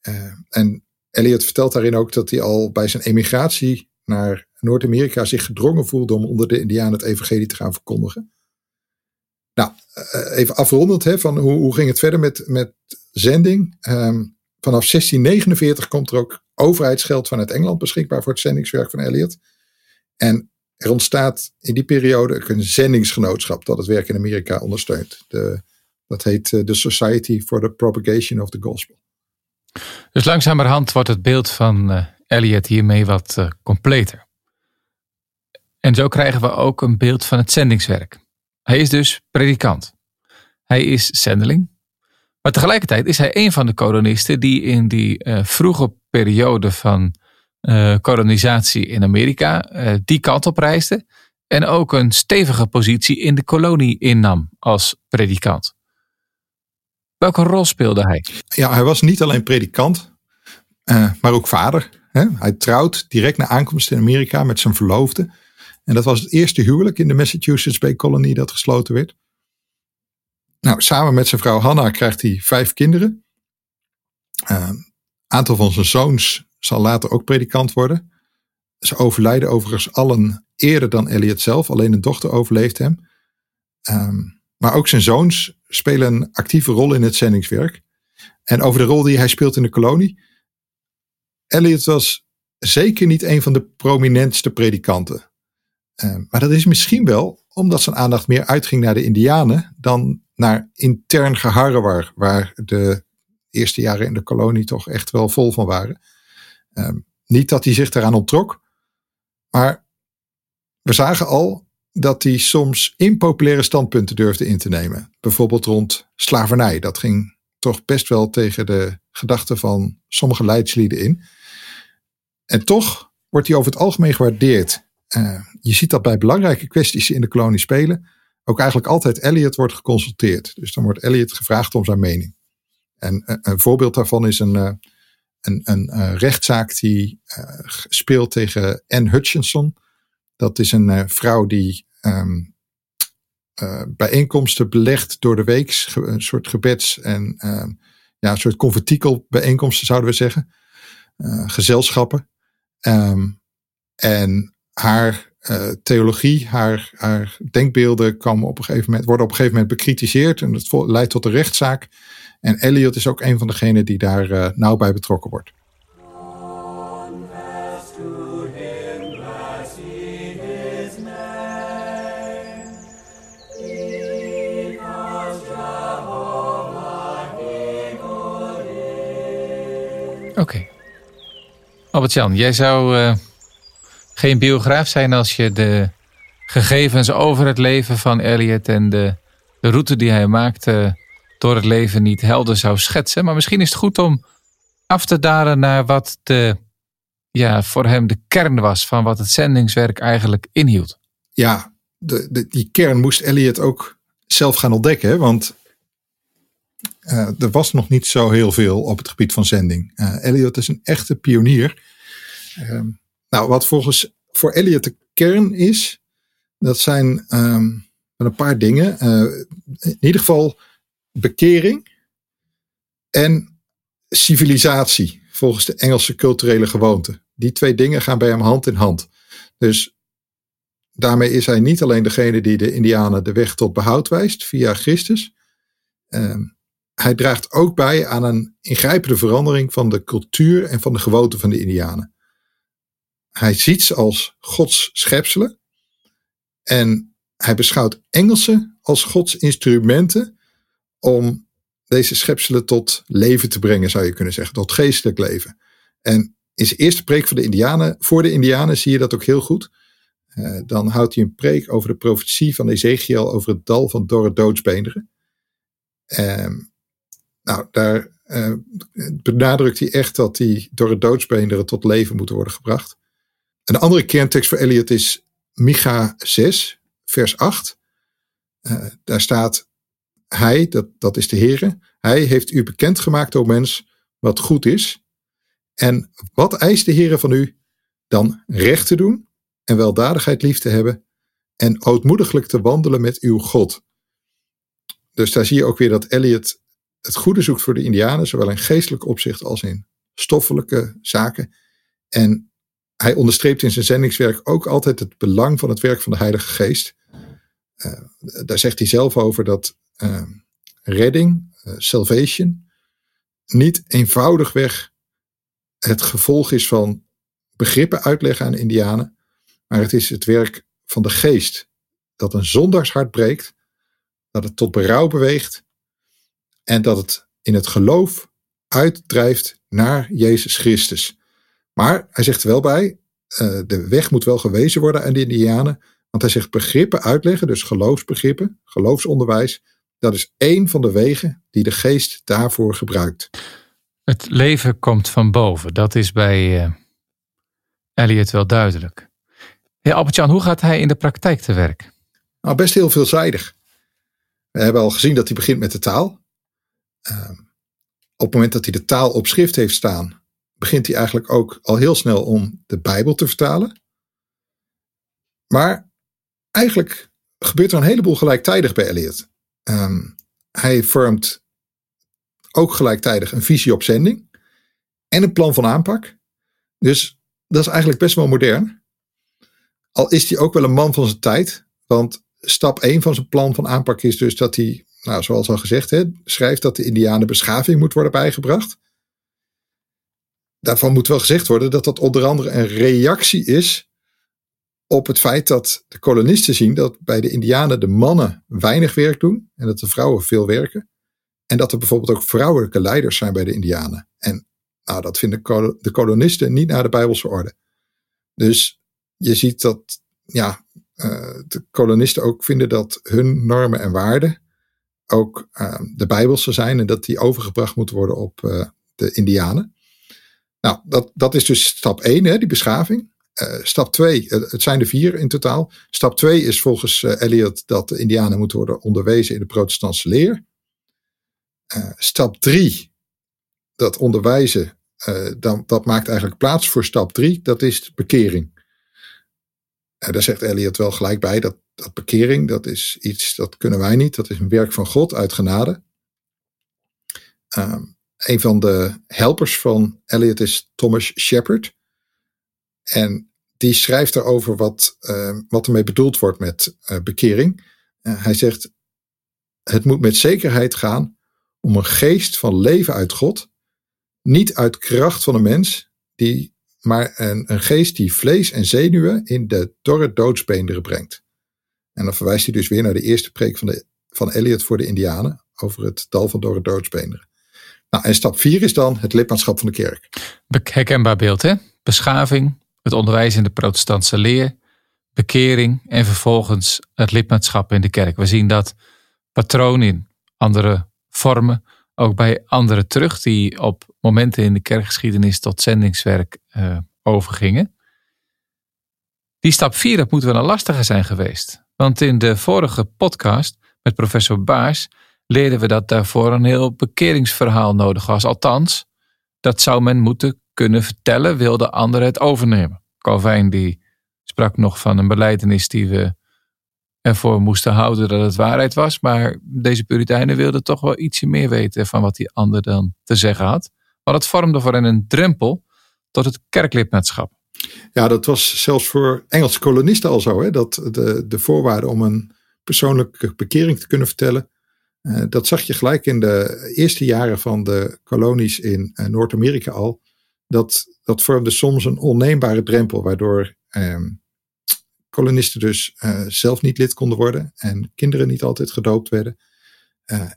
Uh, en Elliot vertelt daarin ook dat hij al bij zijn emigratie naar Noord-Amerika zich gedrongen voelde om onder de Indianen het evangelie te gaan verkondigen. Nou, eh, even afrondend, hè, van hoe, hoe ging het verder met, met zending? Um, vanaf 1649 komt er ook overheidsgeld vanuit Engeland beschikbaar voor het zendingswerk van Elliot. En er ontstaat in die periode een zendingsgenootschap dat het werk in Amerika ondersteunt. De, dat heet eh, de Society for the Propagation of the Gospel. Dus langzamerhand wordt het beeld van uh, Elliot hiermee wat completer. En zo krijgen we ook een beeld van het zendingswerk. Hij is dus predikant. Hij is zendeling. Maar tegelijkertijd is hij een van de kolonisten die in die uh, vroege periode van uh, kolonisatie in Amerika uh, die kant op reisde. En ook een stevige positie in de kolonie innam als predikant. Welke rol speelde hij? Ja, hij was niet alleen predikant, maar ook vader. Hij trouwt direct na aankomst in Amerika met zijn verloofde. En dat was het eerste huwelijk in de Massachusetts Bay Colony dat gesloten werd. Nou, samen met zijn vrouw Hannah krijgt hij vijf kinderen. Een uh, aantal van zijn zoons zal later ook predikant worden. Ze overlijden overigens allen eerder dan Elliot zelf. Alleen een dochter overleeft hem. Um, maar ook zijn zoons spelen een actieve rol in het zendingswerk. En over de rol die hij speelt in de kolonie. Elliot was zeker niet een van de prominentste predikanten. Uh, maar dat is misschien wel omdat zijn aandacht meer uitging naar de Indianen dan naar intern geharrewar, waar de eerste jaren in de kolonie toch echt wel vol van waren. Uh, niet dat hij zich daaraan onttrok, maar we zagen al dat hij soms impopulaire standpunten durfde in te nemen. Bijvoorbeeld rond slavernij. Dat ging toch best wel tegen de gedachten van sommige leidslieden in. En toch wordt hij over het algemeen gewaardeerd. Uh, je ziet dat bij belangrijke kwesties in de kolonie spelen. Ook eigenlijk altijd Elliot wordt geconsulteerd. Dus dan wordt Elliot gevraagd om zijn mening. En uh, een voorbeeld daarvan is een, uh, een, een rechtszaak die speelt tegen Anne Hutchinson. Dat is een vrouw die um, bijeenkomsten belegt door de week. Een soort gebeds- en ja, een soort convertikel bijeenkomsten zouden we zeggen. gezelschappen. Um, en haar uh, theologie, haar, haar denkbeelden komen op een gegeven moment, worden op een gegeven moment bekritiseerd. En dat leidt tot een rechtszaak. En Eliot is ook een van degenen die daar uh, nauw bij betrokken wordt. Oké. Okay. Albert-Jan, jij zou uh, geen biograaf zijn als je de gegevens over het leven van Elliot en de, de route die hij maakte door het leven niet helder zou schetsen. Maar misschien is het goed om af te dalen naar wat de, ja, voor hem de kern was van wat het zendingswerk eigenlijk inhield. Ja, de, die kern moest Elliot ook zelf gaan ontdekken, want uh, er was nog niet zo heel veel op het gebied van zending. Uh, Elliot is een echte pionier. Uh, nou, wat volgens voor Elliot de kern is, dat zijn um, een paar dingen. Uh, in ieder geval bekering en civilisatie, volgens de Engelse culturele gewoonte. Die twee dingen gaan bij hem hand in hand. Dus daarmee is hij niet alleen degene die de Indianen de weg tot behoud wijst via Christus. Uh, hij draagt ook bij aan een ingrijpende verandering van de cultuur en van de gewoonten van de Indianen. Hij ziet ze als Gods schepselen en hij beschouwt Engelsen als Gods instrumenten om deze schepselen tot leven te brengen, zou je kunnen zeggen, tot geestelijk leven. En in zijn eerste preek van de Indianen, voor de Indianen zie je dat ook heel goed. Uh, dan houdt hij een preek over de profetie van Ezekiel over het dal van dorre doodsbeenderen. Uh, nou, daar uh, benadrukt hij echt dat die door het doodsbeenderen tot leven moeten worden gebracht. Een andere kerntekst voor Eliot is Micha 6, vers 8. Uh, daar staat, hij, dat, dat is de Heere, hij heeft u bekendgemaakt, o mens, wat goed is. En wat eist de Heere van u? Dan recht te doen en weldadigheid lief te hebben en ootmoediglijk te wandelen met uw God. Dus daar zie je ook weer dat Eliot het goede zoekt voor de Indianen, zowel in geestelijk opzicht als in stoffelijke zaken. En hij onderstreept in zijn zendingswerk ook altijd het belang van het werk van de Heilige Geest. Uh, daar zegt hij zelf over dat uh, redding, uh, salvation, niet eenvoudigweg het gevolg is van begrippen uitleggen aan Indianen, maar het is het werk van de Geest dat een zondagshart breekt, dat het tot berouw beweegt en dat het in het geloof uitdrijft naar Jezus Christus. Maar hij zegt er wel bij, uh, de weg moet wel gewezen worden aan de Indianen. Want hij zegt begrippen uitleggen, dus geloofsbegrippen, geloofsonderwijs. Dat is één van de wegen die de geest daarvoor gebruikt. Het leven komt van boven. Dat is bij uh, Elliot wel duidelijk. Hey Albert-Jan, hoe gaat hij in de praktijk te werk? Nou, best heel veelzijdig. We hebben al gezien dat hij begint met de taal. Uh, op het moment dat hij de taal op schrift heeft staan, begint hij eigenlijk ook al heel snel om de Bijbel te vertalen. Maar eigenlijk gebeurt er een heleboel gelijktijdig bij Eliot. Um, hij vormt ook gelijktijdig een visie op zending en een plan van aanpak. Dus dat is eigenlijk best wel modern. Al is hij ook wel een man van zijn tijd, want stap 1 van zijn plan van aanpak is dus dat hij nou, zoals al gezegd, schrijft dat de Indianen beschaving moet worden bijgebracht. Daarvan moet wel gezegd worden dat dat onder andere een reactie is op het feit dat de kolonisten zien dat bij de Indianen de mannen weinig werk doen en dat de vrouwen veel werken. En dat er bijvoorbeeld ook vrouwelijke leiders zijn bij de Indianen. En nou, dat vinden de kolonisten niet naar de Bijbelse orde. Dus je ziet dat ja, uh, de kolonisten ook vinden dat hun normen en waarden ook uh, de Bijbelse zijn en dat die overgebracht moeten worden op uh, de Indianen. Nou, dat, dat is dus stap 1, hè, die beschaving. Uh, stap 2, het zijn er vier in totaal. Stap 2 is volgens Eliot dat de Indianen moeten worden onderwezen in de protestantse leer. stap 3, dat onderwijzen, dan, dat maakt eigenlijk plaats voor stap 3, dat is bekering. daar zegt Eliot wel gelijk bij dat dat bekering, dat is iets, dat kunnen wij niet. Dat is een werk van God uit genade. Een van de helpers van Eliot is Thomas Shepard. En die schrijft erover wat, uh, wat ermee bedoeld wordt met uh, bekering. Uh, hij zegt, het moet met zekerheid gaan om een geest van leven uit God, niet uit kracht van een mens, die, maar een, een geest die vlees en zenuwen in de dorre doodsbeenderen brengt. En dan verwijst hij dus weer naar de eerste preek van, de, van Eliot voor de Indianen over het dal van dorre doodsbeenderen. Nou, en stap 4 is dan het lidmaatschap van de kerk. Herkenbaar beeld, hè? Beschaving, het onderwijs in de protestantse leer, bekering en vervolgens het lidmaatschap in de kerk. We zien dat patroon in andere vormen, ook bij anderen terug, die op momenten in de kerkgeschiedenis tot zendingswerk uh, overgingen. Die stap 4, dat moet wel een lastige zijn geweest. Want in de vorige podcast met professor Baars leerden we dat daarvoor een heel bekeringsverhaal nodig was. Althans, dat zou men moeten kunnen vertellen, wilde anderen het overnemen. Calvijn die sprak nog van een beleidenis die we ervoor moesten houden dat het waarheid was. Maar deze Puritijnen wilden toch wel ietsje meer weten van wat die ander dan te zeggen had. Maar het vormde voor hen een drempel tot het kerklidmaatschap. Ja, dat was zelfs voor Engelse kolonisten al zo. Hè? Dat de, de voorwaarden om een persoonlijke bekering te kunnen vertellen. Uh, dat zag je gelijk in de eerste jaren van de kolonies in uh, Noord-Amerika al. Dat, dat vormde soms een onneembare drempel, waardoor uh, kolonisten dus uh, zelf niet lid konden worden en kinderen niet altijd gedoopt werden.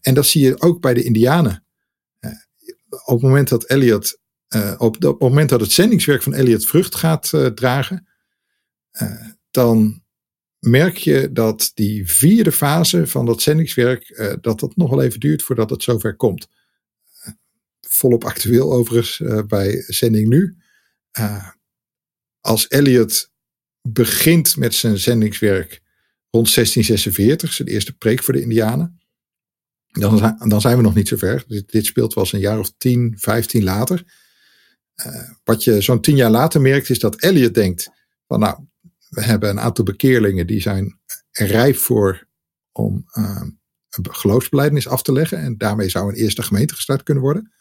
en dat zie je ook bij de Indianen. op het moment dat Eliot uh, op, het moment dat het zendingswerk van Elliot vrucht gaat dragen, dan merk je dat die vierde fase van dat zendingswerk, dat dat nog wel even duurt voordat het zover komt. volop actueel overigens bij Zending Nu. als Elliot begint met zijn zendingswerk rond 1646, zijn eerste preek voor de Indianen, dan, dan zijn we nog niet zo ver. Dit, dit speelt wel eens een jaar of 10, 15 later. Wat je zo'n tien jaar later merkt is dat Elliot denkt van nou, we hebben een aantal bekeerlingen die zijn rijp voor om uh, een geloofsbelijdenis af te leggen. En daarmee zou een eerste gemeente gestart kunnen worden.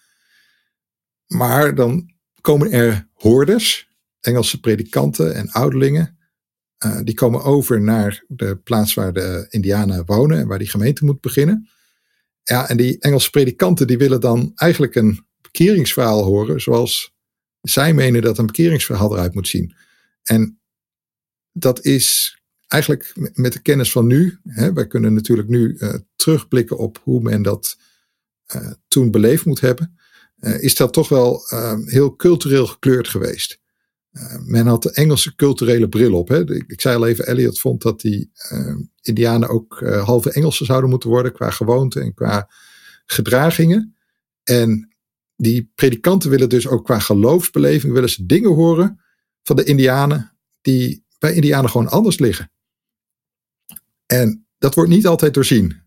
Maar dan komen er hoorders, Engelse predikanten en ouderlingen. Uh, die komen over naar de plaats waar de Indianen wonen en waar die gemeente moet beginnen. Ja, en die Engelse predikanten die willen dan eigenlijk een bekeringsverhaal horen, zoals zij menen dat een bekeringsverhaal eruit moet zien. En dat is eigenlijk met de kennis van nu. Hè, wij kunnen natuurlijk nu uh, terugblikken op hoe men dat uh, toen beleefd moet hebben. Uh, is dat toch wel heel cultureel gekleurd geweest. men had de Engelse culturele bril op. Hè. Ik, ik, zei al even, Eliot vond dat die Indianen ook halve Engelsen zouden moeten worden qua gewoonte en qua gedragingen. En die predikanten willen dus ook qua geloofsbeleving willen ze dingen horen van de Indianen die bij Indianen gewoon anders liggen. En dat wordt niet altijd doorzien.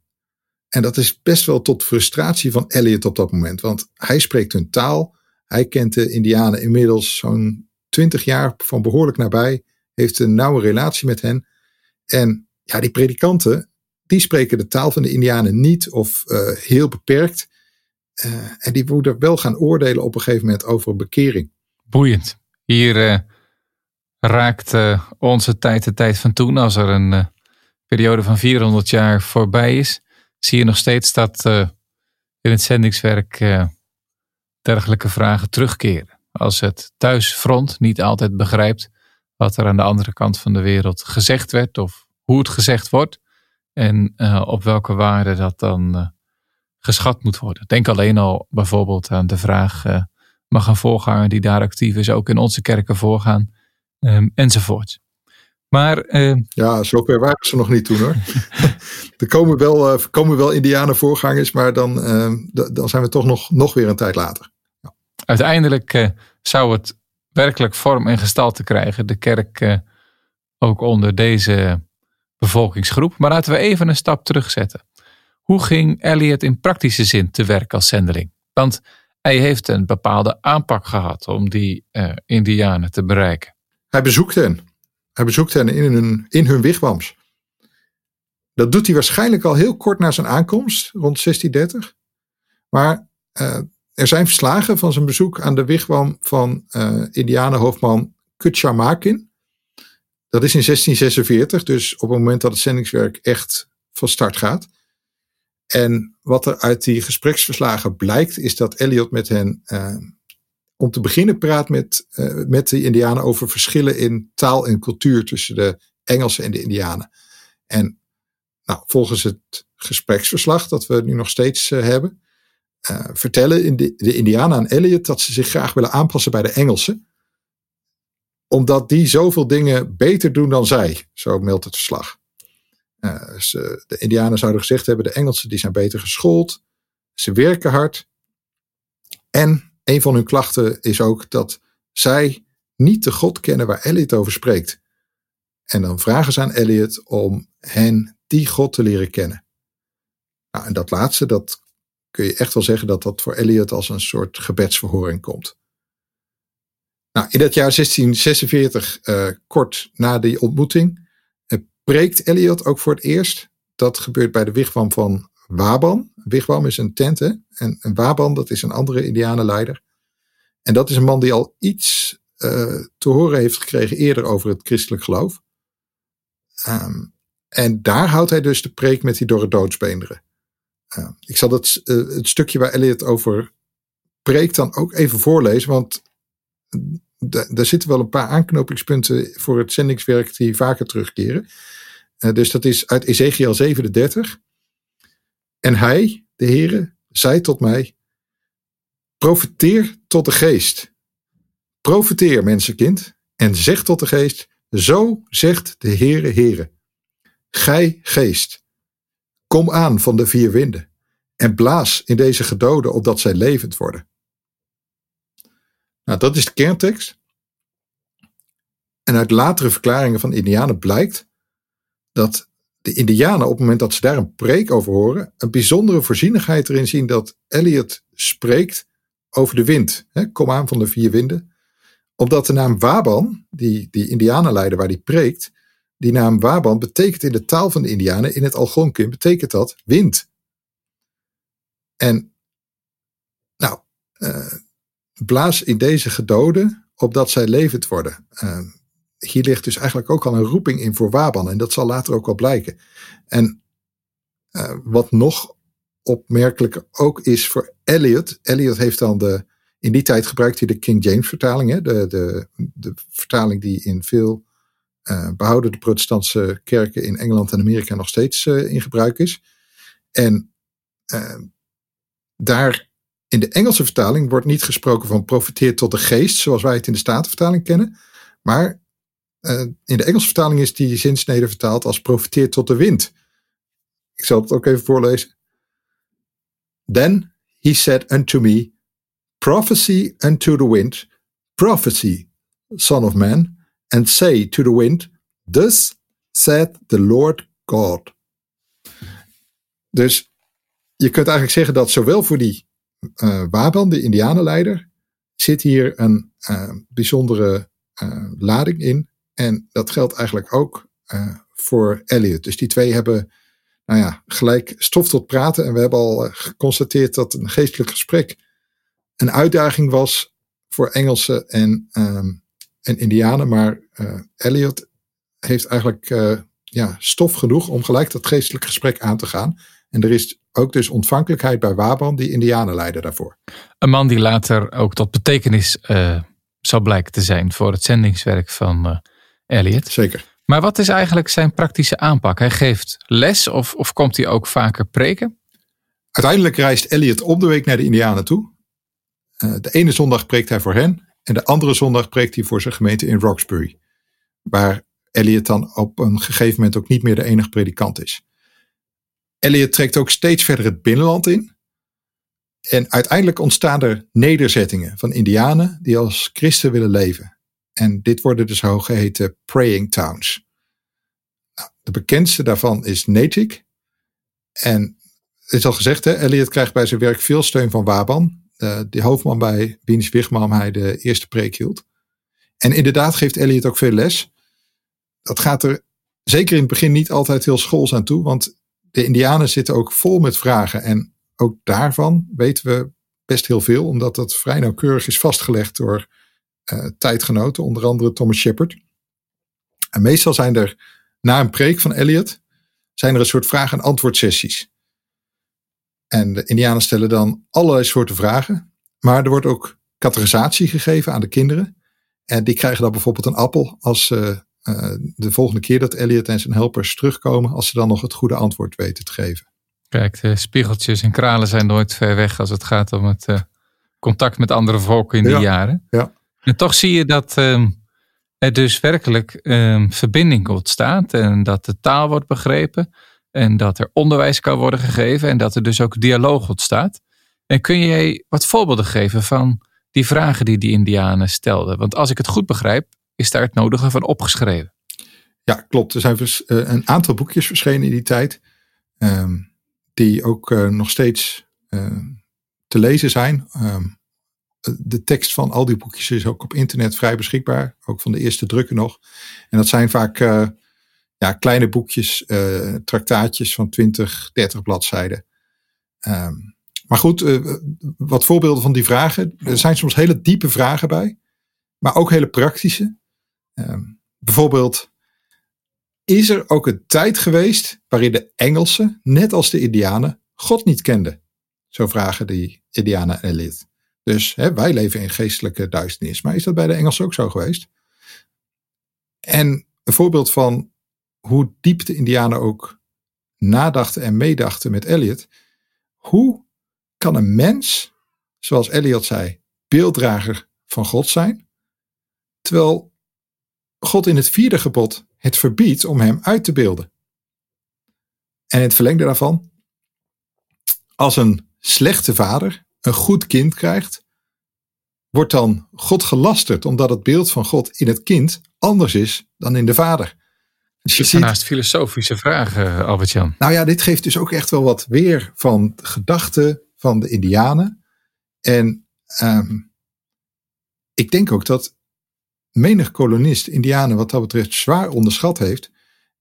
En dat is best wel tot frustratie van Elliot op dat moment, want hij spreekt hun taal. Hij kent de Indianen inmiddels zo'n twintig jaar van behoorlijk nabij, heeft een nauwe relatie met hen. En ja, die predikanten, die spreken de taal van de Indianen niet of uh, heel beperkt. Uh, en die moeten wel gaan oordelen op een gegeven moment over bekering. Boeiend. Hier uh, raakt uh, onze tijd de tijd van toen. Als er een periode van 400 jaar voorbij is, zie je nog steeds dat in het zendingswerk dergelijke vragen terugkeren. Als het thuisfront niet altijd begrijpt wat er aan de andere kant van de wereld gezegd werd of hoe het gezegd wordt en op welke waarde dat dan geschat moet worden. Denk alleen al bijvoorbeeld aan de vraag: mag een voorganger die daar actief is ook in onze kerken voorgaan? Um, enzovoort. Maar, uh, ja, zover waren ze nog niet toen hoor. er komen wel, uh, komen wel Indianen voorgangers, maar dan, ehm, dan zijn we toch nog, nog weer een tijd later. Ja. Uiteindelijk zou het werkelijk vorm en gestalte krijgen, de kerk ook onder deze bevolkingsgroep. Maar laten we even een stap terugzetten. Hoe ging Elliot in praktische zin te werk als zendeling? Want hij heeft een bepaalde aanpak gehad om die Indianen te bereiken. Hij bezoekt hen. Hij bezoekt hen in hun, in hun wigwams. Dat doet hij waarschijnlijk al heel kort na zijn aankomst, rond 1630. Maar uh, er zijn verslagen van zijn bezoek aan de wigwam van uh, Indianenhoofdman Kutchamakin. Dat is in 1646, dus op het moment dat het zendingswerk echt van start gaat. En wat er uit die gespreksverslagen blijkt, is dat Elliot met hen uh, om te beginnen praat met, uh, met de Indianen over verschillen in taal en cultuur tussen de Engelsen en de Indianen. En nou, volgens het gespreksverslag dat we nu nog steeds uh, hebben, vertellen in de, de Indianen aan Elliot dat ze zich graag willen aanpassen bij de Engelsen omdat die zoveel dingen beter doen dan zij, zo meldt het verslag. De Indianen zouden gezegd hebben: de Engelsen die zijn beter geschoold, ze werken hard. En een van hun klachten is ook dat zij niet de God kennen waar Elliot over spreekt. En dan vragen ze aan Elliot om hen die God te leren kennen. Nou, en dat laatste, dat kun je echt wel zeggen dat dat voor Elliot als een soort gebedsverhoring komt. Nou, in dat jaar 1646, uh, eh, kort na die ontmoeting, uh, preekt Eliot ook voor het eerst. Dat gebeurt bij de wigwam van Waban. Wigwam is een tent? En, Waban, dat is een andere indianenleider. En dat is een man die al iets uh, te horen heeft gekregen eerder over het christelijk geloof. Um, en daar houdt hij dus de preek met die dorre doodsbeenderen. Uh, ik zal het, uh, het stukje waar Elliot over preekt dan ook even voorlezen, want daar zitten wel een paar aanknopingspunten voor het zendingswerk die vaker terugkeren. Uh, dus dat is uit Ezekiel 37. En hij, de Heere, zei tot mij: Profeteer tot de geest. Profeteer, mensenkind, en zeg tot de geest: Zo zegt de Heere, Heere. Gij geest, kom aan van de vier winden en blaas in deze gedoden opdat zij levend worden. Nou, dat is de kerntekst. En uit latere verklaringen van Indianen blijkt dat de Indianen op het moment dat ze daar een preek over horen, een bijzondere voorzienigheid erin zien dat Eliot spreekt over de wind. Hè, kom aan van de vier winden. Omdat de naam Waban, die, die Indianenleider waar die preekt, die naam Waban betekent in de taal van de Indianen, in het Algonquin, betekent dat wind. En nou, uh, blaas in deze gedoden, opdat zij levend worden. Uh, hier ligt dus eigenlijk ook al een roeping in voor Waban. En dat zal later ook wel blijken. En uh, wat nog opmerkelijk ook is voor Eliot. Eliot heeft dan de. In die tijd gebruikte hij de King James vertaling. Hè, de, de, de vertaling die in veel uh, behouden de protestantse kerken in Engeland en Amerika nog steeds uh, in gebruik is. En daar in de Engelse vertaling wordt niet gesproken van profiteer tot de geest, zoals wij het in de Statenvertaling kennen. Maar uh, in de Engelse vertaling is die zinsnede vertaald als profiteer tot de wind. Ik zal het ook even voorlezen. Then he said unto me, Prophecy unto the wind, prophecy, son of man, and say to the wind, Thus said the Lord God. Dus je kunt eigenlijk zeggen dat zowel voor die uh, Waban, de Indianenleider, zit hier een uh, bijzondere lading in. En dat geldt eigenlijk ook voor Elliot. Dus die twee hebben nou ja, gelijk stof tot praten. En we hebben al geconstateerd dat een geestelijk gesprek een uitdaging was voor Engelsen en, um, en Indianen. Maar Elliot heeft eigenlijk ja, stof genoeg om gelijk dat geestelijk gesprek aan te gaan. En er is ook dus ontvankelijkheid bij Waban, die Indianen leiden daarvoor. Een man die later ook tot betekenis zou blijken te zijn voor het zendingswerk van Elliot. Zeker. Maar wat is eigenlijk zijn praktische aanpak? Hij geeft les of, of komt hij ook vaker preken? Uiteindelijk reist Elliot om de week naar de Indianen toe. Uh, de ene zondag preekt hij voor hen en de andere zondag preekt hij voor zijn gemeente in Roxbury. Waar Elliot dan op een gegeven moment ook niet meer de enige predikant is. Elliot trekt ook steeds verder het binnenland in. En uiteindelijk ontstaan er nederzettingen van Indianen die als christen willen leven. En dit worden de zogeheten praying towns. Nou, de bekendste daarvan is Natick. En het is al gezegd, hè, Elliot krijgt bij zijn werk veel steun van Waban, de, de hoofdman bij wiens wigwam hij de eerste preek hield. En inderdaad geeft Elliot ook veel les. Dat gaat er zeker in het begin niet altijd heel schools aan toe, want de Indianen zitten ook vol met vragen. En ook daarvan weten we best heel veel, omdat dat vrij nauwkeurig is vastgelegd door uh, tijdgenoten, onder andere Thomas Shepard. En meestal zijn er na een preek van Eliot, zijn er een soort vraag- en antwoord sessies. En de Indianen stellen dan allerlei soorten vragen. Maar er wordt ook categorisatie gegeven aan de kinderen. En die krijgen dan bijvoorbeeld een appel als ze uh, de volgende keer dat Elliot en zijn helpers terugkomen, als ze dan nog het goede antwoord weten te geven. Kijk, de spiegeltjes en kralen zijn nooit ver weg als het gaat om het uh, contact met andere volken in die Ja, jaren. ja. En toch zie je dat um, er dus werkelijk um, verbinding ontstaat en dat de taal wordt begrepen en dat er onderwijs kan worden gegeven en dat er dus ook dialoog ontstaat. En kun jij wat voorbeelden geven van die vragen die die Indianen stelden? Want als ik het goed begrijp, is daar het nodige van opgeschreven. Ja, klopt. Er zijn eh, een aantal boekjes verschenen in die tijd. ehm, die ook eh, nog steeds te lezen zijn. Ehm, de tekst van al die boekjes is ook op internet vrij beschikbaar. Ook van de eerste drukken nog. En dat zijn vaak eh, ja, kleine boekjes, eh traktaatjes van 20, 30 bladzijden. Ehm, maar goed, eh, wat voorbeelden van die vragen. Er zijn soms hele diepe vragen bij. Maar ook hele praktische. Ehm, bijvoorbeeld, is er ook een tijd geweest waarin de Engelsen, net als de Indianen, God niet kenden? Zo vragen die Indianen en Elliot. Dus hè, wij leven in geestelijke duisternis. Maar is dat bij de Engelsen ook zo geweest? En een voorbeeld van hoe diep de Indianen ook nadachten en meedachten met Elliot. Hoe kan een mens, zoals Elliot zei, beelddrager van God zijn? Terwijl God in het vierde gebod het verbiedt om hem uit te beelden. En het verlengde daarvan, als een slechte vader een goed kind krijgt, wordt dan God gelasterd omdat het beeld van God in het kind anders is dan in de vader. Dus je ziet, naast filosofische vragen, Albert-Jan. nou ja, dit geeft dus ook echt wel wat weer van de gedachten van de Indianen. En ehm, ik denk ook dat menig kolonist Indianen wat dat betreft zwaar onderschat heeft.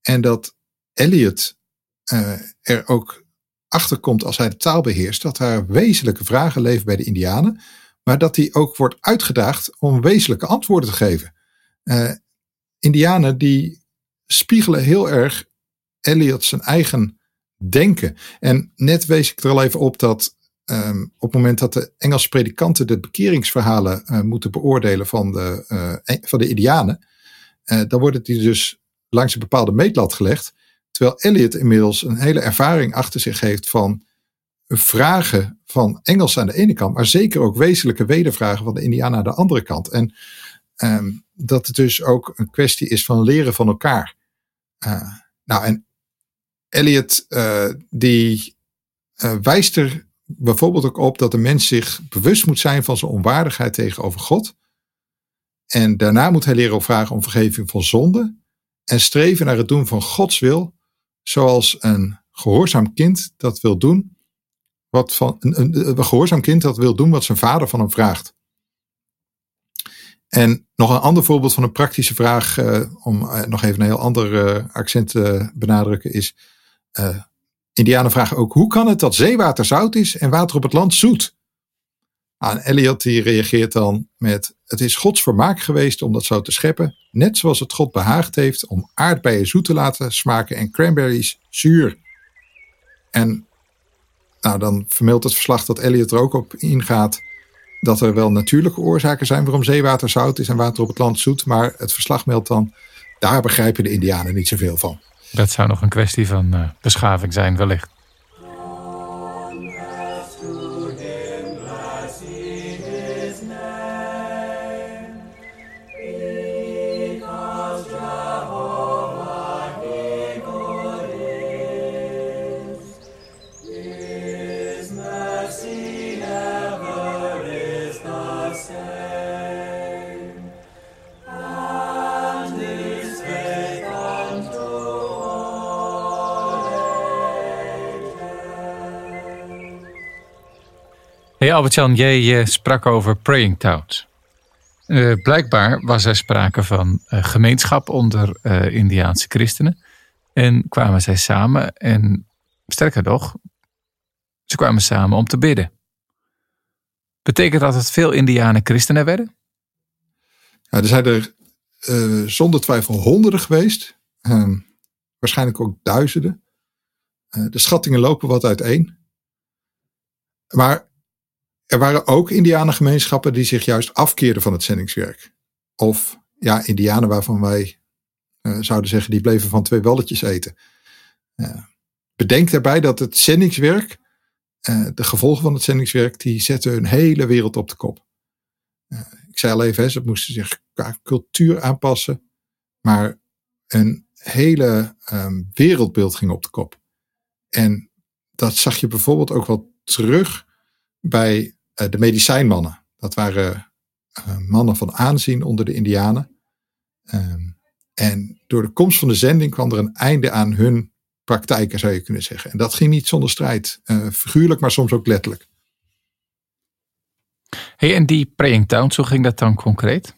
En dat Eliot eh, er ook achter komt als hij de taal beheerst, dat er wezenlijke vragen leven bij de Indianen. Maar dat hij ook wordt uitgedaagd om wezenlijke antwoorden te geven. Eh, Indianen die spiegelen heel erg Eliot zijn eigen denken. En net wees ik er al even op dat um, op het moment dat de Engelse predikanten de bekeringsverhalen uh, moeten beoordelen van de, uh, van de Indianen, dan wordt het die dus langs een bepaalde meetlat gelegd. Terwijl Eliot inmiddels een hele ervaring achter zich heeft van vragen van Engels aan de ene kant, maar zeker ook wezenlijke wedervragen van de Indianen aan de andere kant. En um, dat het dus ook een kwestie is van leren van elkaar. Uh, nou, en Eliot, uh, die uh, wijst er bijvoorbeeld ook op dat de mens zich bewust moet zijn van zijn onwaardigheid tegenover God. En daarna moet hij leren vragen om vergeving van zonde. En streven naar het doen van Gods wil, zoals een gehoorzaam kind dat wil doen. Wat van, een, een, een gehoorzaam kind dat wil doen wat zijn vader van hem vraagt. En nog een ander voorbeeld van een praktische vraag, uh, om uh, nog even een heel ander uh, accent te benadrukken, is: Indianen vragen ook: hoe kan het dat zeewater zout is en water op het land zoet? En Eliot die reageert dan met: Het is Gods vermaak geweest om dat zo te scheppen, net zoals het God behaagd heeft om aardbeien zoet te laten smaken en cranberries zuur. En nou, dan vermeldt het verslag dat Eliot er ook op ingaat dat er wel natuurlijke oorzaken zijn waarom zeewater zout is en water op het land zoet. Maar het verslag meldt dan, daar begrijpen de Indianen niet zoveel van. Dat zou nog een kwestie van uh, beschaving zijn, wellicht. Hey Albert-Jan, jij uh, sprak over praying towns. Uh, blijkbaar was er sprake van uh, gemeenschap onder Indiaanse christenen. En kwamen zij samen en sterker nog, ze kwamen samen om te bidden. Betekent dat dat veel Indianen christenen werden? Ja, er zijn er zonder twijfel honderden geweest. waarschijnlijk ook duizenden. de schattingen lopen wat uiteen. maar er waren ook indianengemeenschappen die zich juist afkeerden van het zendingswerk. Of ja, indianen waarvan wij uh, zouden zeggen die bleven van twee balletjes eten. Uh, bedenk daarbij dat het zendingswerk, uh, de gevolgen van het zendingswerk, die zetten hun hele wereld op de kop. ik zei al even, ze moesten zich qua cultuur aanpassen, maar een hele um, wereldbeeld ging op de kop. En dat zag je bijvoorbeeld ook wel terug bij de medicijnmannen. Dat waren uh, mannen van aanzien onder de Indianen. Um, en door de komst van de zending kwam er een einde aan hun praktijken, zou je kunnen zeggen. En dat ging niet zonder strijd. Uh, figuurlijk, maar soms ook letterlijk. Hey, en die praying towns, hoe ging dat dan concreet?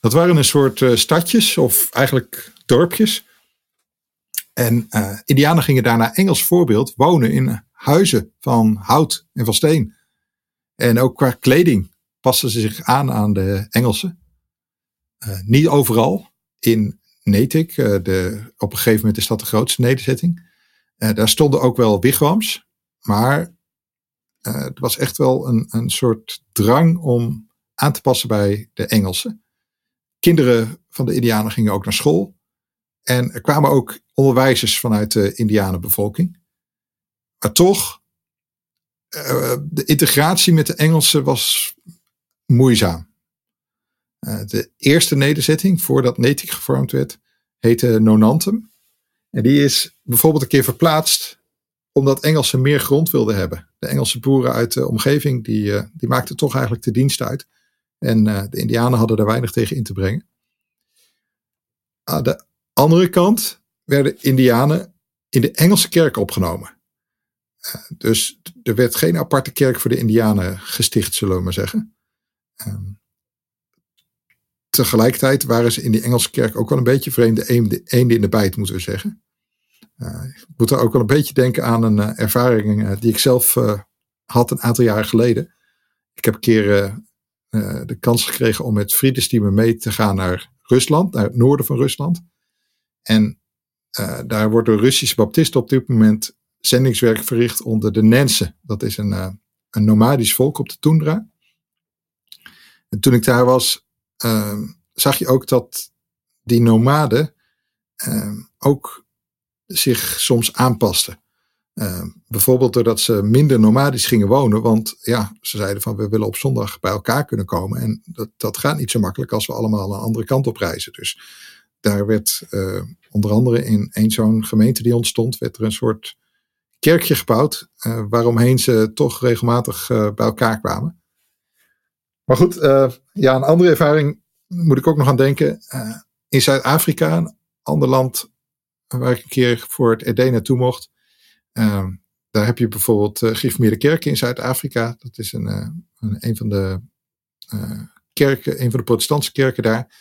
Dat waren een soort uh, stadjes, of eigenlijk dorpjes. En uh, Indianen gingen daarna Engels voorbeeld wonen in huizen van hout en van steen. En ook qua kleding pasten ze zich aan aan de Engelsen. Uh, niet overal. In Natick, uh, de, op een gegeven moment is dat de grootste nederzetting. Uh, daar stonden ook wel wigwams. Maar het was echt wel een, een soort drang om aan te passen bij de Engelsen. Kinderen van de Indianen gingen ook naar school. En er kwamen ook onderwijzers vanuit de Indianenbevolking. Maar toch, uh, de integratie met de Engelsen was moeizaam. Uh, de eerste nederzetting, voordat Natick gevormd werd, heette Nonantum. En die is bijvoorbeeld een keer verplaatst omdat Engelsen meer grond wilden hebben. De Engelse boeren uit de omgeving, die, uh, die maakten toch eigenlijk de dienst uit. En de Indianen hadden daar weinig tegen in te brengen. Aan de andere kant werden Indianen in de Engelse kerk opgenomen. Dus er werd geen aparte kerk voor de Indianen gesticht, zullen we maar zeggen. Um, tegelijkertijd waren ze in die Engelse kerk ook wel een beetje vreemde eenden in de bijt, moeten we zeggen. Uh, ik moet er ook wel een beetje denken aan een uh, ervaring die ik zelf had een aantal jaren geleden. Ik heb een keer de kans gekregen om met vriendensteamen mee te gaan naar Rusland, naar het noorden van Rusland. En daar wordt Russische baptisten op dit moment zendingswerk verricht onder de Nensen. Dat is een, uh, een nomadisch volk op de Tundra. En toen ik daar was, uh, zag je ook dat die nomaden ook zich soms aanpasten. bijvoorbeeld doordat ze minder nomadisch gingen wonen, want ja, ze zeiden van we willen op zondag bij elkaar kunnen komen. En dat, dat gaat niet zo makkelijk als we allemaal een andere kant op reizen. Dus daar werd uh, onder andere in een zo'n gemeente die ontstond, werd er een soort kerkje gebouwd, uh, waaromheen ze toch regelmatig uh, bij elkaar kwamen. Maar goed, ja, een andere ervaring moet ik ook nog aan denken. in Zuid-Afrika, een ander land waar ik een keer voor het ED naartoe mocht. daar heb je bijvoorbeeld uh, Gereformeerde Kerken in Zuid-Afrika. Dat is een, een, een van de kerken, een van de protestantse kerken daar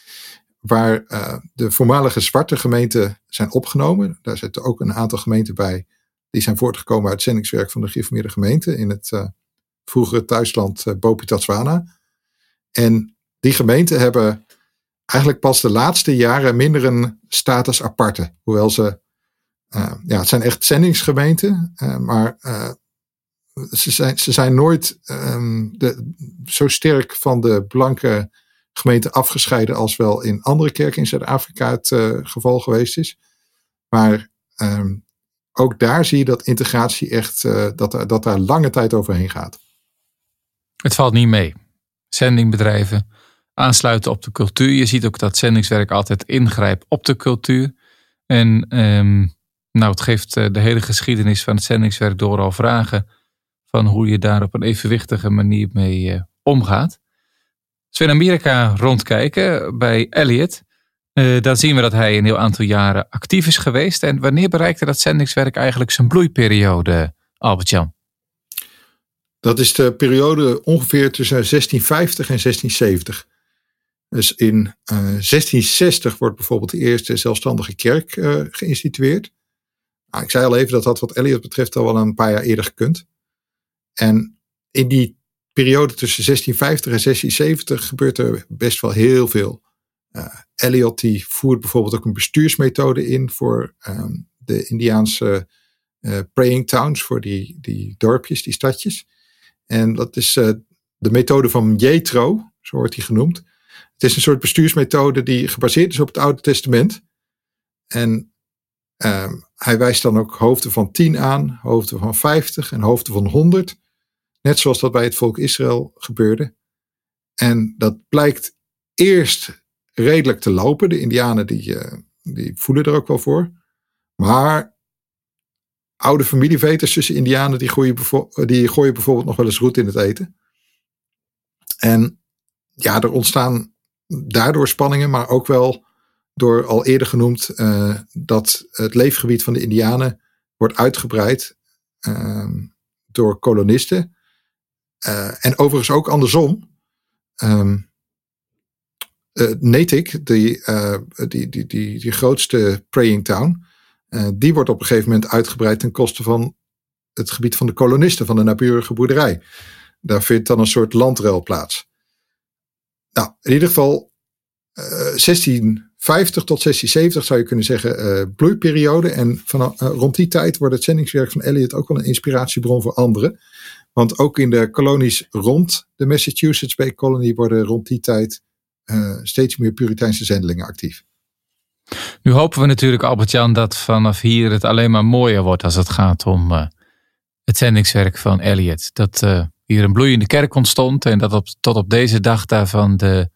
waar de voormalige zwarte gemeenten zijn opgenomen. Daar zitten ook een aantal gemeenten bij die zijn voortgekomen uit zendingswerk van de gereformeerde gemeente in het uh, vroegere thuisland uh, Bopi En die gemeenten hebben eigenlijk pas de laatste jaren minder een status aparte. Hoewel ze, ja, het zijn echt zendingsgemeenten, maar ze, zijn, ze zijn nooit de, zo sterk van de blanke gemeente afgescheiden als wel in andere kerken in Zuid-Afrika het geval geweest is. Maar um, ook daar zie je dat integratie echt, uh, dat, dat daar lange tijd overheen gaat. Het valt niet mee. Zendingbedrijven aansluiten op de cultuur. Je ziet ook dat zendingswerk altijd ingrijpt op de cultuur. En um, nou, het geeft eh, de hele geschiedenis van het zendingswerk door al vragen van hoe je daar op een evenwichtige manier mee uh, omgaat. Als we in Amerika rondkijken bij Elliot, uh, dan zien we dat hij een heel aantal jaren actief is geweest. En wanneer bereikte dat zendingswerk eigenlijk zijn bloeiperiode, Albert-Jan? Dat is de periode ongeveer tussen 1650 en 1670. Dus in uh, eh, 1660 wordt bijvoorbeeld de eerste zelfstandige kerk uh, geïnstitueerd. Nou, ik zei al even dat dat wat Elliot betreft al wel een paar jaar eerder gekund. En in die periode tussen 1650 en 1670 gebeurt er best wel heel veel. Uh, Eliot die voert bijvoorbeeld ook een bestuursmethode in voor um, de Indiaanse praying towns voor die, die dorpjes, die stadjes. En dat is de methode van Jethro, zo wordt hij genoemd. Het is een soort bestuursmethode die gebaseerd is op het Oude Testament. En ehm, hij wijst dan ook hoofden van 10 aan, hoofden van 50 en hoofden van 100. Net zoals dat bij het volk Israël gebeurde. En dat blijkt eerst redelijk te lopen. De Indianen die, uh, die voelen er ook wel voor. Maar oude familieveters tussen Indianen die gooien, bijvoorbeeld nog wel eens roet in het eten. En ja, er ontstaan daardoor spanningen, maar ook wel door al eerder genoemd uh, dat het leefgebied van de Indianen wordt uitgebreid uh, door kolonisten. Uh, en overigens ook andersom. Um, Natick, die, die, die, die, die grootste praying town, die wordt op een gegeven moment uitgebreid ten koste van het gebied van de kolonisten van de naburige boerderij. Daar vindt dan een soort landruil plaats. Nou, in ieder geval uh, eh, 1650 tot 1670 zou je kunnen zeggen uh, bloeiperiode. En uh, rond die tijd wordt het zendingswerk van Eliot ook wel een inspiratiebron voor anderen. Want ook in de kolonies rond de Massachusetts Bay Colony worden rond die tijd steeds meer Puriteinse zendelingen actief. Nu hopen we natuurlijk, Albert-Jan, dat vanaf hier het alleen maar mooier wordt als het gaat om het zendingswerk van Eliot. Dat hier een bloeiende kerk ontstond en dat op, tot op deze dag daarvan de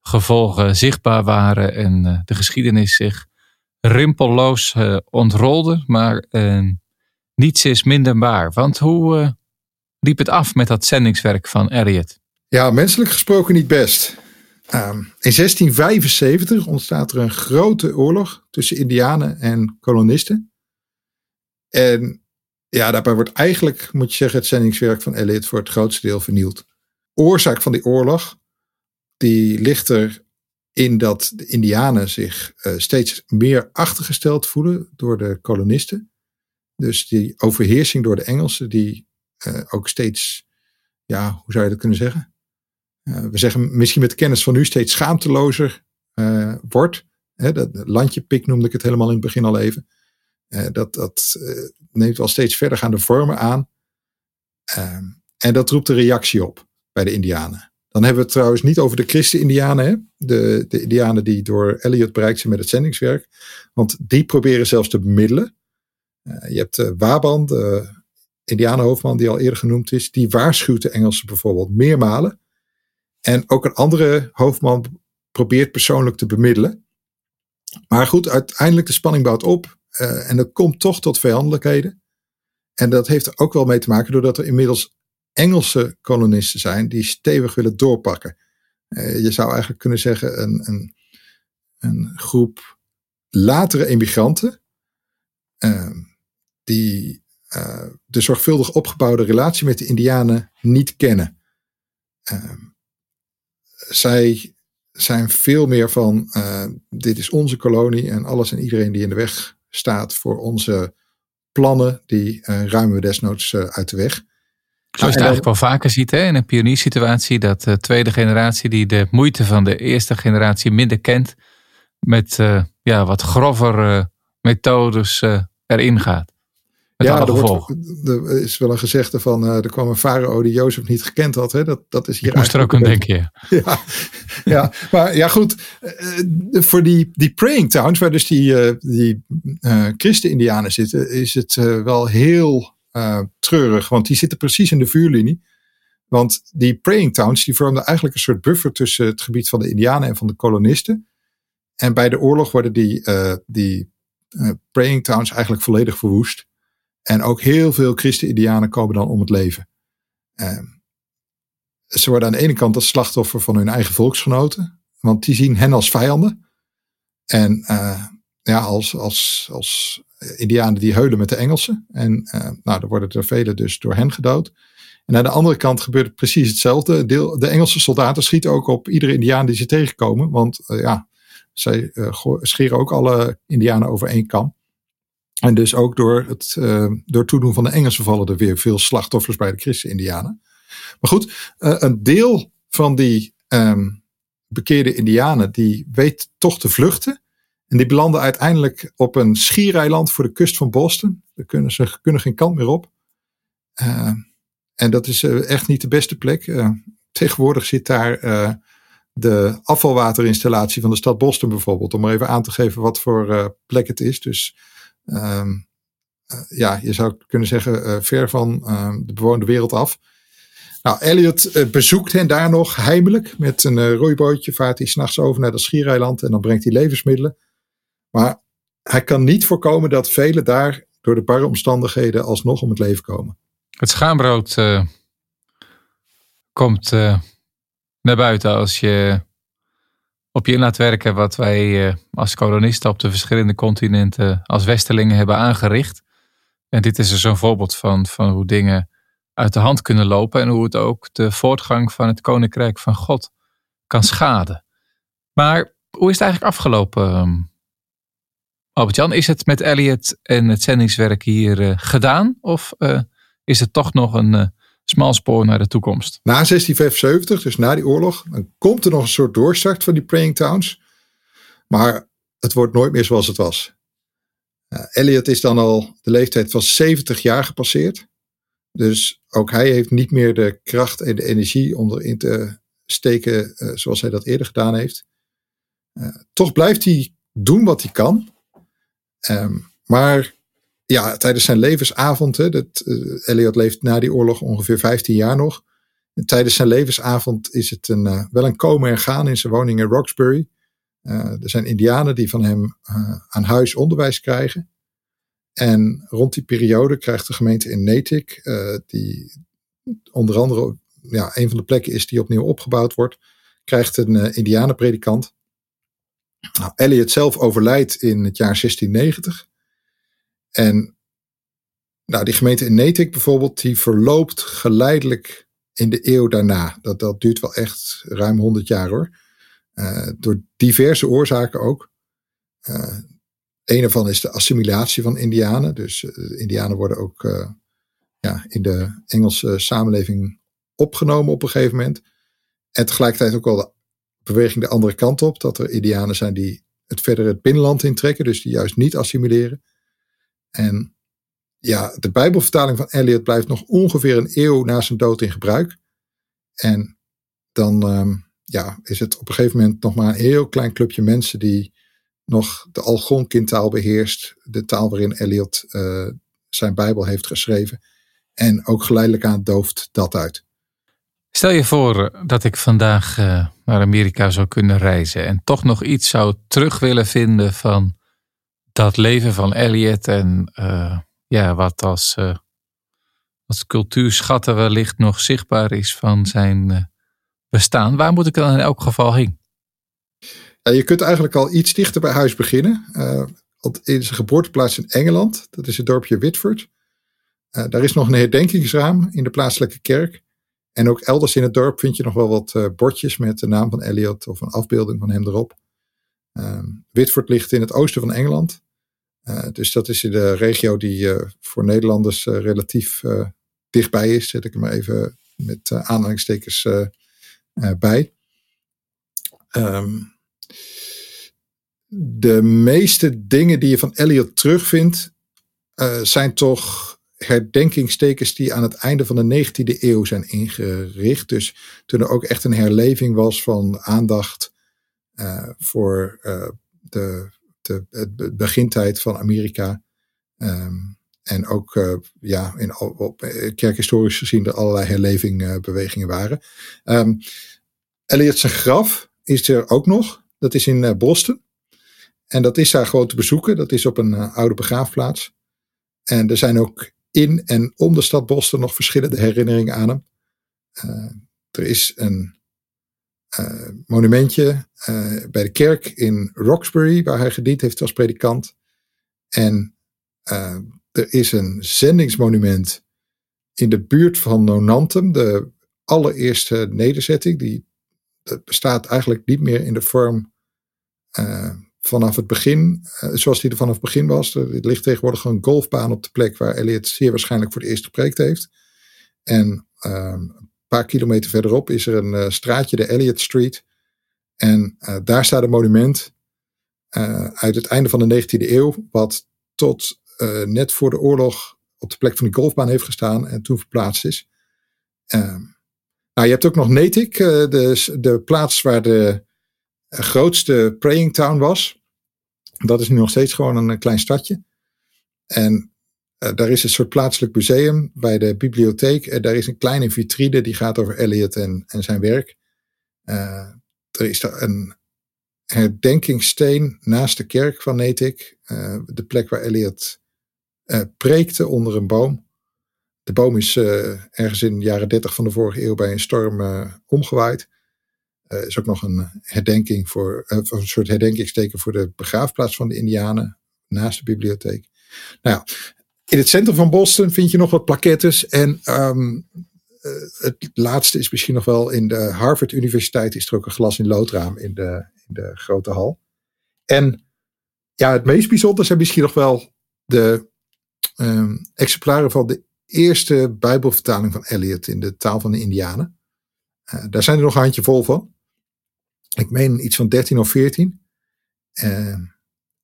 gevolgen zichtbaar waren en de geschiedenis zich rimpelloos ontrolde, maar niets is minder waar. Want hoe liep het af met dat zendingswerk van Eliot? Ja, menselijk gesproken niet best. Um, in 1675 ontstaat er een grote oorlog tussen Indianen en kolonisten. En ja, daarbij wordt eigenlijk, moet je zeggen, het zendingswerk van Elliot voor het grootste deel vernield. Oorzaak van die oorlog, die ligt er in dat de Indianen zich uh, steeds meer achtergesteld voelen door de kolonisten. Dus die overheersing door de Engelsen, die uh, ook steeds, ja, hoe zou je dat kunnen zeggen? Uh, we zeggen misschien met de kennis van nu steeds schaamtelozer wordt. Hè, dat landje pik noemde ik het helemaal in het begin al even. Uh, dat dat uh, neemt wel steeds verder gaande vormen aan. Uh, en dat roept een reactie op bij de Indianen. Dan hebben we het trouwens niet over de Christen-Indianen. De, de Indianen die door Elliot bereikt zijn met het zendingswerk. Want die proberen zelfs te bemiddelen. Eh, je hebt Waban, de Indianenhoofdman die al eerder genoemd is. Die waarschuwt de Engelsen bijvoorbeeld meermalen. En ook een andere hoofdman probeert persoonlijk te bemiddelen. Maar goed, uiteindelijk de spanning bouwt op. Uh, en dat komt toch tot vijandelijkheden. En dat heeft er ook wel mee te maken doordat er inmiddels Engelse kolonisten zijn die stevig willen doorpakken. Uh, je zou eigenlijk kunnen zeggen een, een, een groep latere immigranten uh, die de zorgvuldig opgebouwde relatie met de Indianen niet kennen. Zij zijn veel meer van dit is onze kolonie en alles en iedereen die in de weg staat voor onze plannen, die uh, ruimen we desnoods uh, uit de weg. Zoals je het eigenlijk wel vaker ziet hè, in een pionierssituatie, dat de tweede generatie die de moeite van de eerste generatie minder kent, met ja, wat grover methodes erin gaat ja, er, wordt, er, is wel een gezegde van uh, er kwam een farao die Jozef niet gekend had. Hè? Dat, dat is hier moest er ook aan denken. Ja. ja, maar ja goed. Uh, voor die, die praying towns, waar dus die, uh, die christen-indianen zitten, is het wel heel treurig. Want die zitten precies in de vuurlinie. Want die praying towns die vormden eigenlijk een soort buffer tussen het gebied van de indianen en van de kolonisten. En bij de oorlog worden die, die praying towns eigenlijk volledig verwoest. En ook heel veel christen-indianen komen dan om het leven. Uh, ze worden aan de ene kant het slachtoffer van hun eigen volksgenoten, want die zien hen als vijanden. En uh, ja, als, als, als indianen die heulen met de Engelsen. En uh, nou, er worden er velen dus door hen gedood. En aan de andere kant gebeurt precies hetzelfde. De Engelse soldaten schieten ook op iedere indiaan die ze tegenkomen. Want ja, zij scheren ook alle indianen over één kam. En dus ook door het uh, door toedoen van de Engelsen vallen er weer veel slachtoffers bij de Christen-Indianen. Maar goed, uh, een deel van die um, bekeerde Indianen die weet toch te vluchten. En die belanden uiteindelijk op een schiereiland voor de kust van Boston. Daar kunnen ze kunnen geen kant meer op. Uh, en dat is uh, echt niet de beste plek. Tegenwoordig zit daar de afvalwaterinstallatie van de stad Boston bijvoorbeeld. Om maar even aan te geven wat voor plek het is. Dus ehm, ja, je zou kunnen zeggen ver van de bewoonde wereld af. Nou, Elliot bezoekt hen daar nog heimelijk. Met een roeibootje vaart hij s'nachts over naar dat schiereiland. En dan brengt hij levensmiddelen. Maar hij kan niet voorkomen dat velen daar door de barre omstandigheden alsnog om het leven komen. Het schaambrood komt naar buiten als je op je in laat werken wat wij uh, als kolonisten op de verschillende continenten als Westelingen hebben aangericht. En dit is er zo'n voorbeeld van, van hoe dingen uit de hand kunnen lopen en hoe het ook de voortgang van het Koninkrijk van God kan schaden. Maar hoe is het eigenlijk afgelopen, ehm, Albert-Jan? Is het met Elliot en het zendingswerk hier gedaan? Of is het toch nog een uh, smal spoor naar de toekomst. Na 1675, dus na die oorlog, dan komt er nog een soort doorstart van die praying towns. Maar het wordt nooit meer zoals het was. Uh, Elliot is dan al de leeftijd van 70 jaar gepasseerd. Dus ook hij heeft niet meer de kracht en de energie om erin te steken uh, zoals hij dat eerder gedaan heeft. Uh, toch blijft hij doen wat hij kan. Um, maar ja, tijdens zijn levensavond, hè, dat, uh, Elliot leeft na die oorlog ongeveer 15 jaar nog. En tijdens zijn levensavond is het een, uh, wel een komen en gaan in zijn woning in Roxbury. Uh, er zijn indianen die van hem aan huis onderwijs krijgen. En rond die periode krijgt de gemeente in Natick, die onder andere ja, een van de plekken is die opnieuw opgebouwd wordt, krijgt een indianenpredikant. Nou, Elliot zelf overlijdt in het jaar 1690. En nou, die gemeente in Natick bijvoorbeeld, die verloopt geleidelijk in de eeuw daarna. Dat, dat duurt wel echt ruim 100 jaar hoor. Uh, door diverse oorzaken ook. Uh, een ervan is de assimilatie van Indianen. Dus uh, Indianen worden ook ja, in de Engelse samenleving opgenomen op een gegeven moment. En tegelijkertijd ook wel de beweging de andere kant op. Dat er Indianen zijn die het verder het binnenland intrekken. Dus die juist niet assimileren. En ja, de Bijbelvertaling van Eliot blijft nog ongeveer een eeuw na zijn dood in gebruik. En dan um, ja, is het op een gegeven moment nog maar een heel klein clubje mensen die nog de Algonquin-taal beheerst. De taal waarin Eliot uh, zijn Bijbel heeft geschreven. En ook geleidelijk aan dooft dat uit. Stel je voor dat ik vandaag uh, naar Amerika zou kunnen reizen en toch nog iets zou terug willen vinden van dat leven van Elliot en uh, ja, wat als, uh, als cultuurschatten wellicht nog zichtbaar is van zijn uh, bestaan. Waar moet ik dan in elk geval heen? Ja, je kunt eigenlijk al iets dichter bij huis beginnen. in zijn geboorteplaats in Engeland, dat is het dorpje Whitford. daar is nog een herdenkingsraam in de plaatselijke kerk. En ook elders in het dorp vind je nog wel wat bordjes met de naam van Elliot of een afbeelding van hem erop. Um, Whitford ligt in het oosten van Engeland. Uh, dus dat is de regio die uh, voor Nederlanders uh, relatief dichtbij is. Zet ik maar even met aanhalingstekens bij. Um, de meeste dingen die je van Eliot terugvindt, zijn toch herdenkingstekens die aan het einde van de 19e eeuw zijn ingericht. Dus toen er ook echt een herleving was van aandacht voor uh, de, de, de, begintijd van Amerika. Um, en ook uh, ja, in, op, kerkhistorisch gezien er allerlei herlevingbewegingen waren. Um, Elliot zijn graf is er ook nog. Dat is in Boston. En dat is daar gewoon te bezoeken. Dat is op een oude begraafplaats. En er zijn ook in en om de stad Boston nog verschillende herinneringen aan hem. er is een monumentje uh, bij de kerk in Roxbury, waar hij gediend heeft als predikant. En uh, er is een zendingsmonument in de buurt van Nonantum, de allereerste nederzetting. Die bestaat eigenlijk niet meer in de vorm vanaf het begin, zoals die er vanaf het begin was. Er ligt tegenwoordig een golfbaan op de plek waar Elliot zeer waarschijnlijk voor het eerst gepreekt heeft. En ehm, paar kilometer verderop is er een uh, straatje, de Elliott Street. En uh, daar staat een monument uit het einde van de 19e eeuw, wat tot net voor de oorlog op de plek van die golfbaan heeft gestaan en toen verplaatst is. Ehm, nou, je hebt ook nog Natick, de, de plaats waar de grootste praying town was. Dat is nu nog steeds gewoon een klein stadje. En daar is een soort plaatselijk museum bij de bibliotheek. En daar is een kleine vitrine die gaat over Eliot en, en zijn werk. Uh, er is een herdenkingssteen naast de kerk van Natick. Uh, de plek waar Eliot preekte onder een boom. De boom is ergens in de jaren 30 van de vorige eeuw bij een storm omgewaaid. Er is ook nog een herdenking voor, een soort herdenkingsteken voor de begraafplaats van de Indianen naast de bibliotheek. Nou in het centrum van Boston vind je nog wat plakettes. En um, het laatste is misschien nog wel in de Harvard Universiteit is er ook een glas in loodraam in de, in de grote hal. En ja, het meest bijzondere zijn misschien nog wel de um, exemplaren van de eerste Bijbelvertaling van Eliot in de taal van de Indianen. Uh, daar zijn er nog een handje vol van. Ik meen iets van 13 of 14. Uh,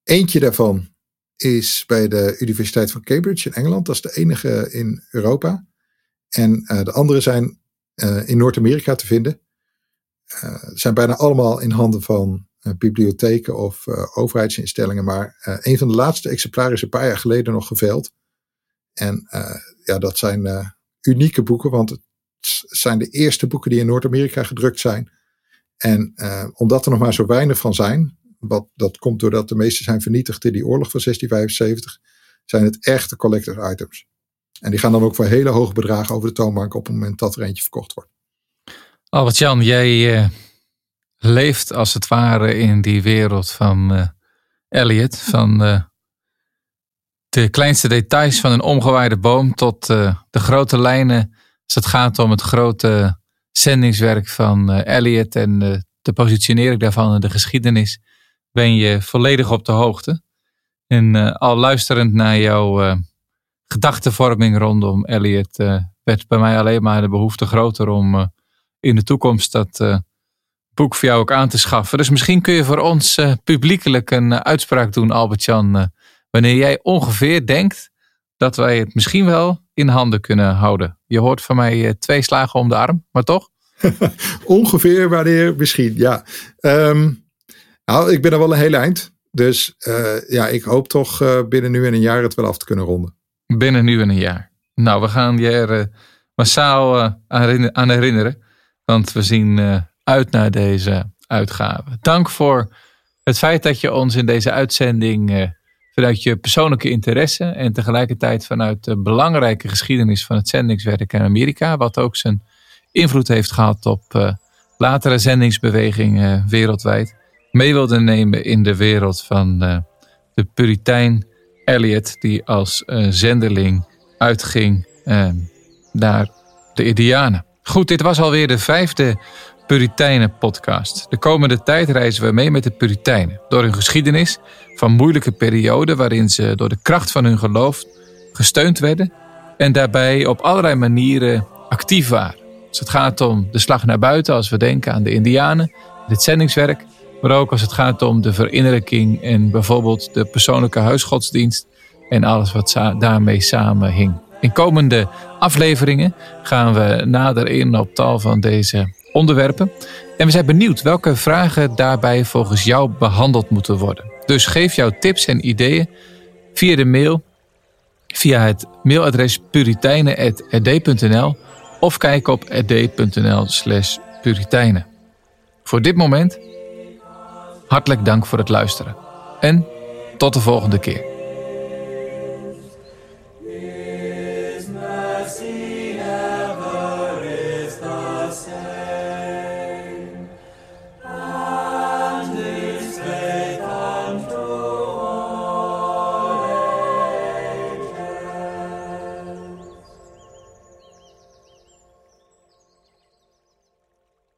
eentje daarvan is bij de Universiteit van Cambridge in Engeland. Dat is de enige in Europa. En uh, de andere zijn uh, in Noord-Amerika te vinden. Uh, zijn bijna allemaal in handen van bibliotheken of overheidsinstellingen. Maar een van de laatste exemplaren is een paar jaar geleden nog geveild. En ja, dat zijn unieke boeken, want het zijn de eerste boeken die in Noord-Amerika gedrukt zijn. En omdat er nog maar zo weinig van zijn, wat, dat komt doordat de meeste zijn vernietigd in die oorlog van 1675. Zijn het echte collectors items. En die gaan dan ook voor hele hoge bedragen over de toonbank op het moment dat er eentje verkocht wordt. Albert-Jan, jij uh, leeft als het ware in die wereld van uh, Elliot. Van uh, de kleinste details van een omgewaaide boom tot de grote lijnen als het gaat om het grote zendingswerk van Elliot en de positionering daarvan in de geschiedenis ben je volledig op de hoogte. En uh, al luisterend naar jouw uh, gedachtenvorming rondom Elliot, uh, werd bij mij alleen maar de behoefte groter om in de toekomst dat boek voor jou ook aan te schaffen. Dus misschien kun je voor ons publiekelijk een uitspraak doen, Albert-Jan, wanneer jij ongeveer denkt dat wij het misschien wel in handen kunnen houden. Je hoort van mij twee slagen om de arm, maar toch? ongeveer wanneer misschien, ja. Um, nou, ik ben er wel een hele eind. Dus uh, ja, ik hoop toch uh, binnen nu en een jaar het wel af te kunnen ronden. Binnen nu en een jaar. Nou, we gaan je er uh, massaal aan herinneren. Want we zien uit naar deze uitgave. Dank voor het feit dat je ons in deze uitzending vanuit je persoonlijke interesse en tegelijkertijd vanuit de belangrijke geschiedenis van het zendingswerk in Amerika, wat ook zijn invloed heeft gehad op latere zendingsbewegingen wereldwijd, mee wilde nemen in de wereld van uh, de Puritein Elliot, die als uh, zendeling uitging uh, naar de Indianen. Goed, dit was alweer de vijfde Puritijnen podcast. De komende tijd reizen we mee met de Puritijnen door hun geschiedenis van moeilijke perioden waarin ze door de kracht van hun geloof gesteund werden en daarbij op allerlei manieren actief waren. Dus het gaat om de slag naar buiten als we denken aan de Indianen, het zendingswerk, maar ook als het gaat om de verinnerlijking en bijvoorbeeld de persoonlijke huisgodsdienst en alles wat daarmee samenhing. In komende afleveringen gaan we nader in op tal van deze onderwerpen. En we zijn benieuwd welke vragen daarbij volgens jou behandeld moeten worden. Dus geef jouw tips en ideeën via de mail, via het mailadres puriteinen.rd.nl of kijk op rd.nl slash. Voor dit moment Hartelijk dank voor het luisteren. En tot de volgende keer.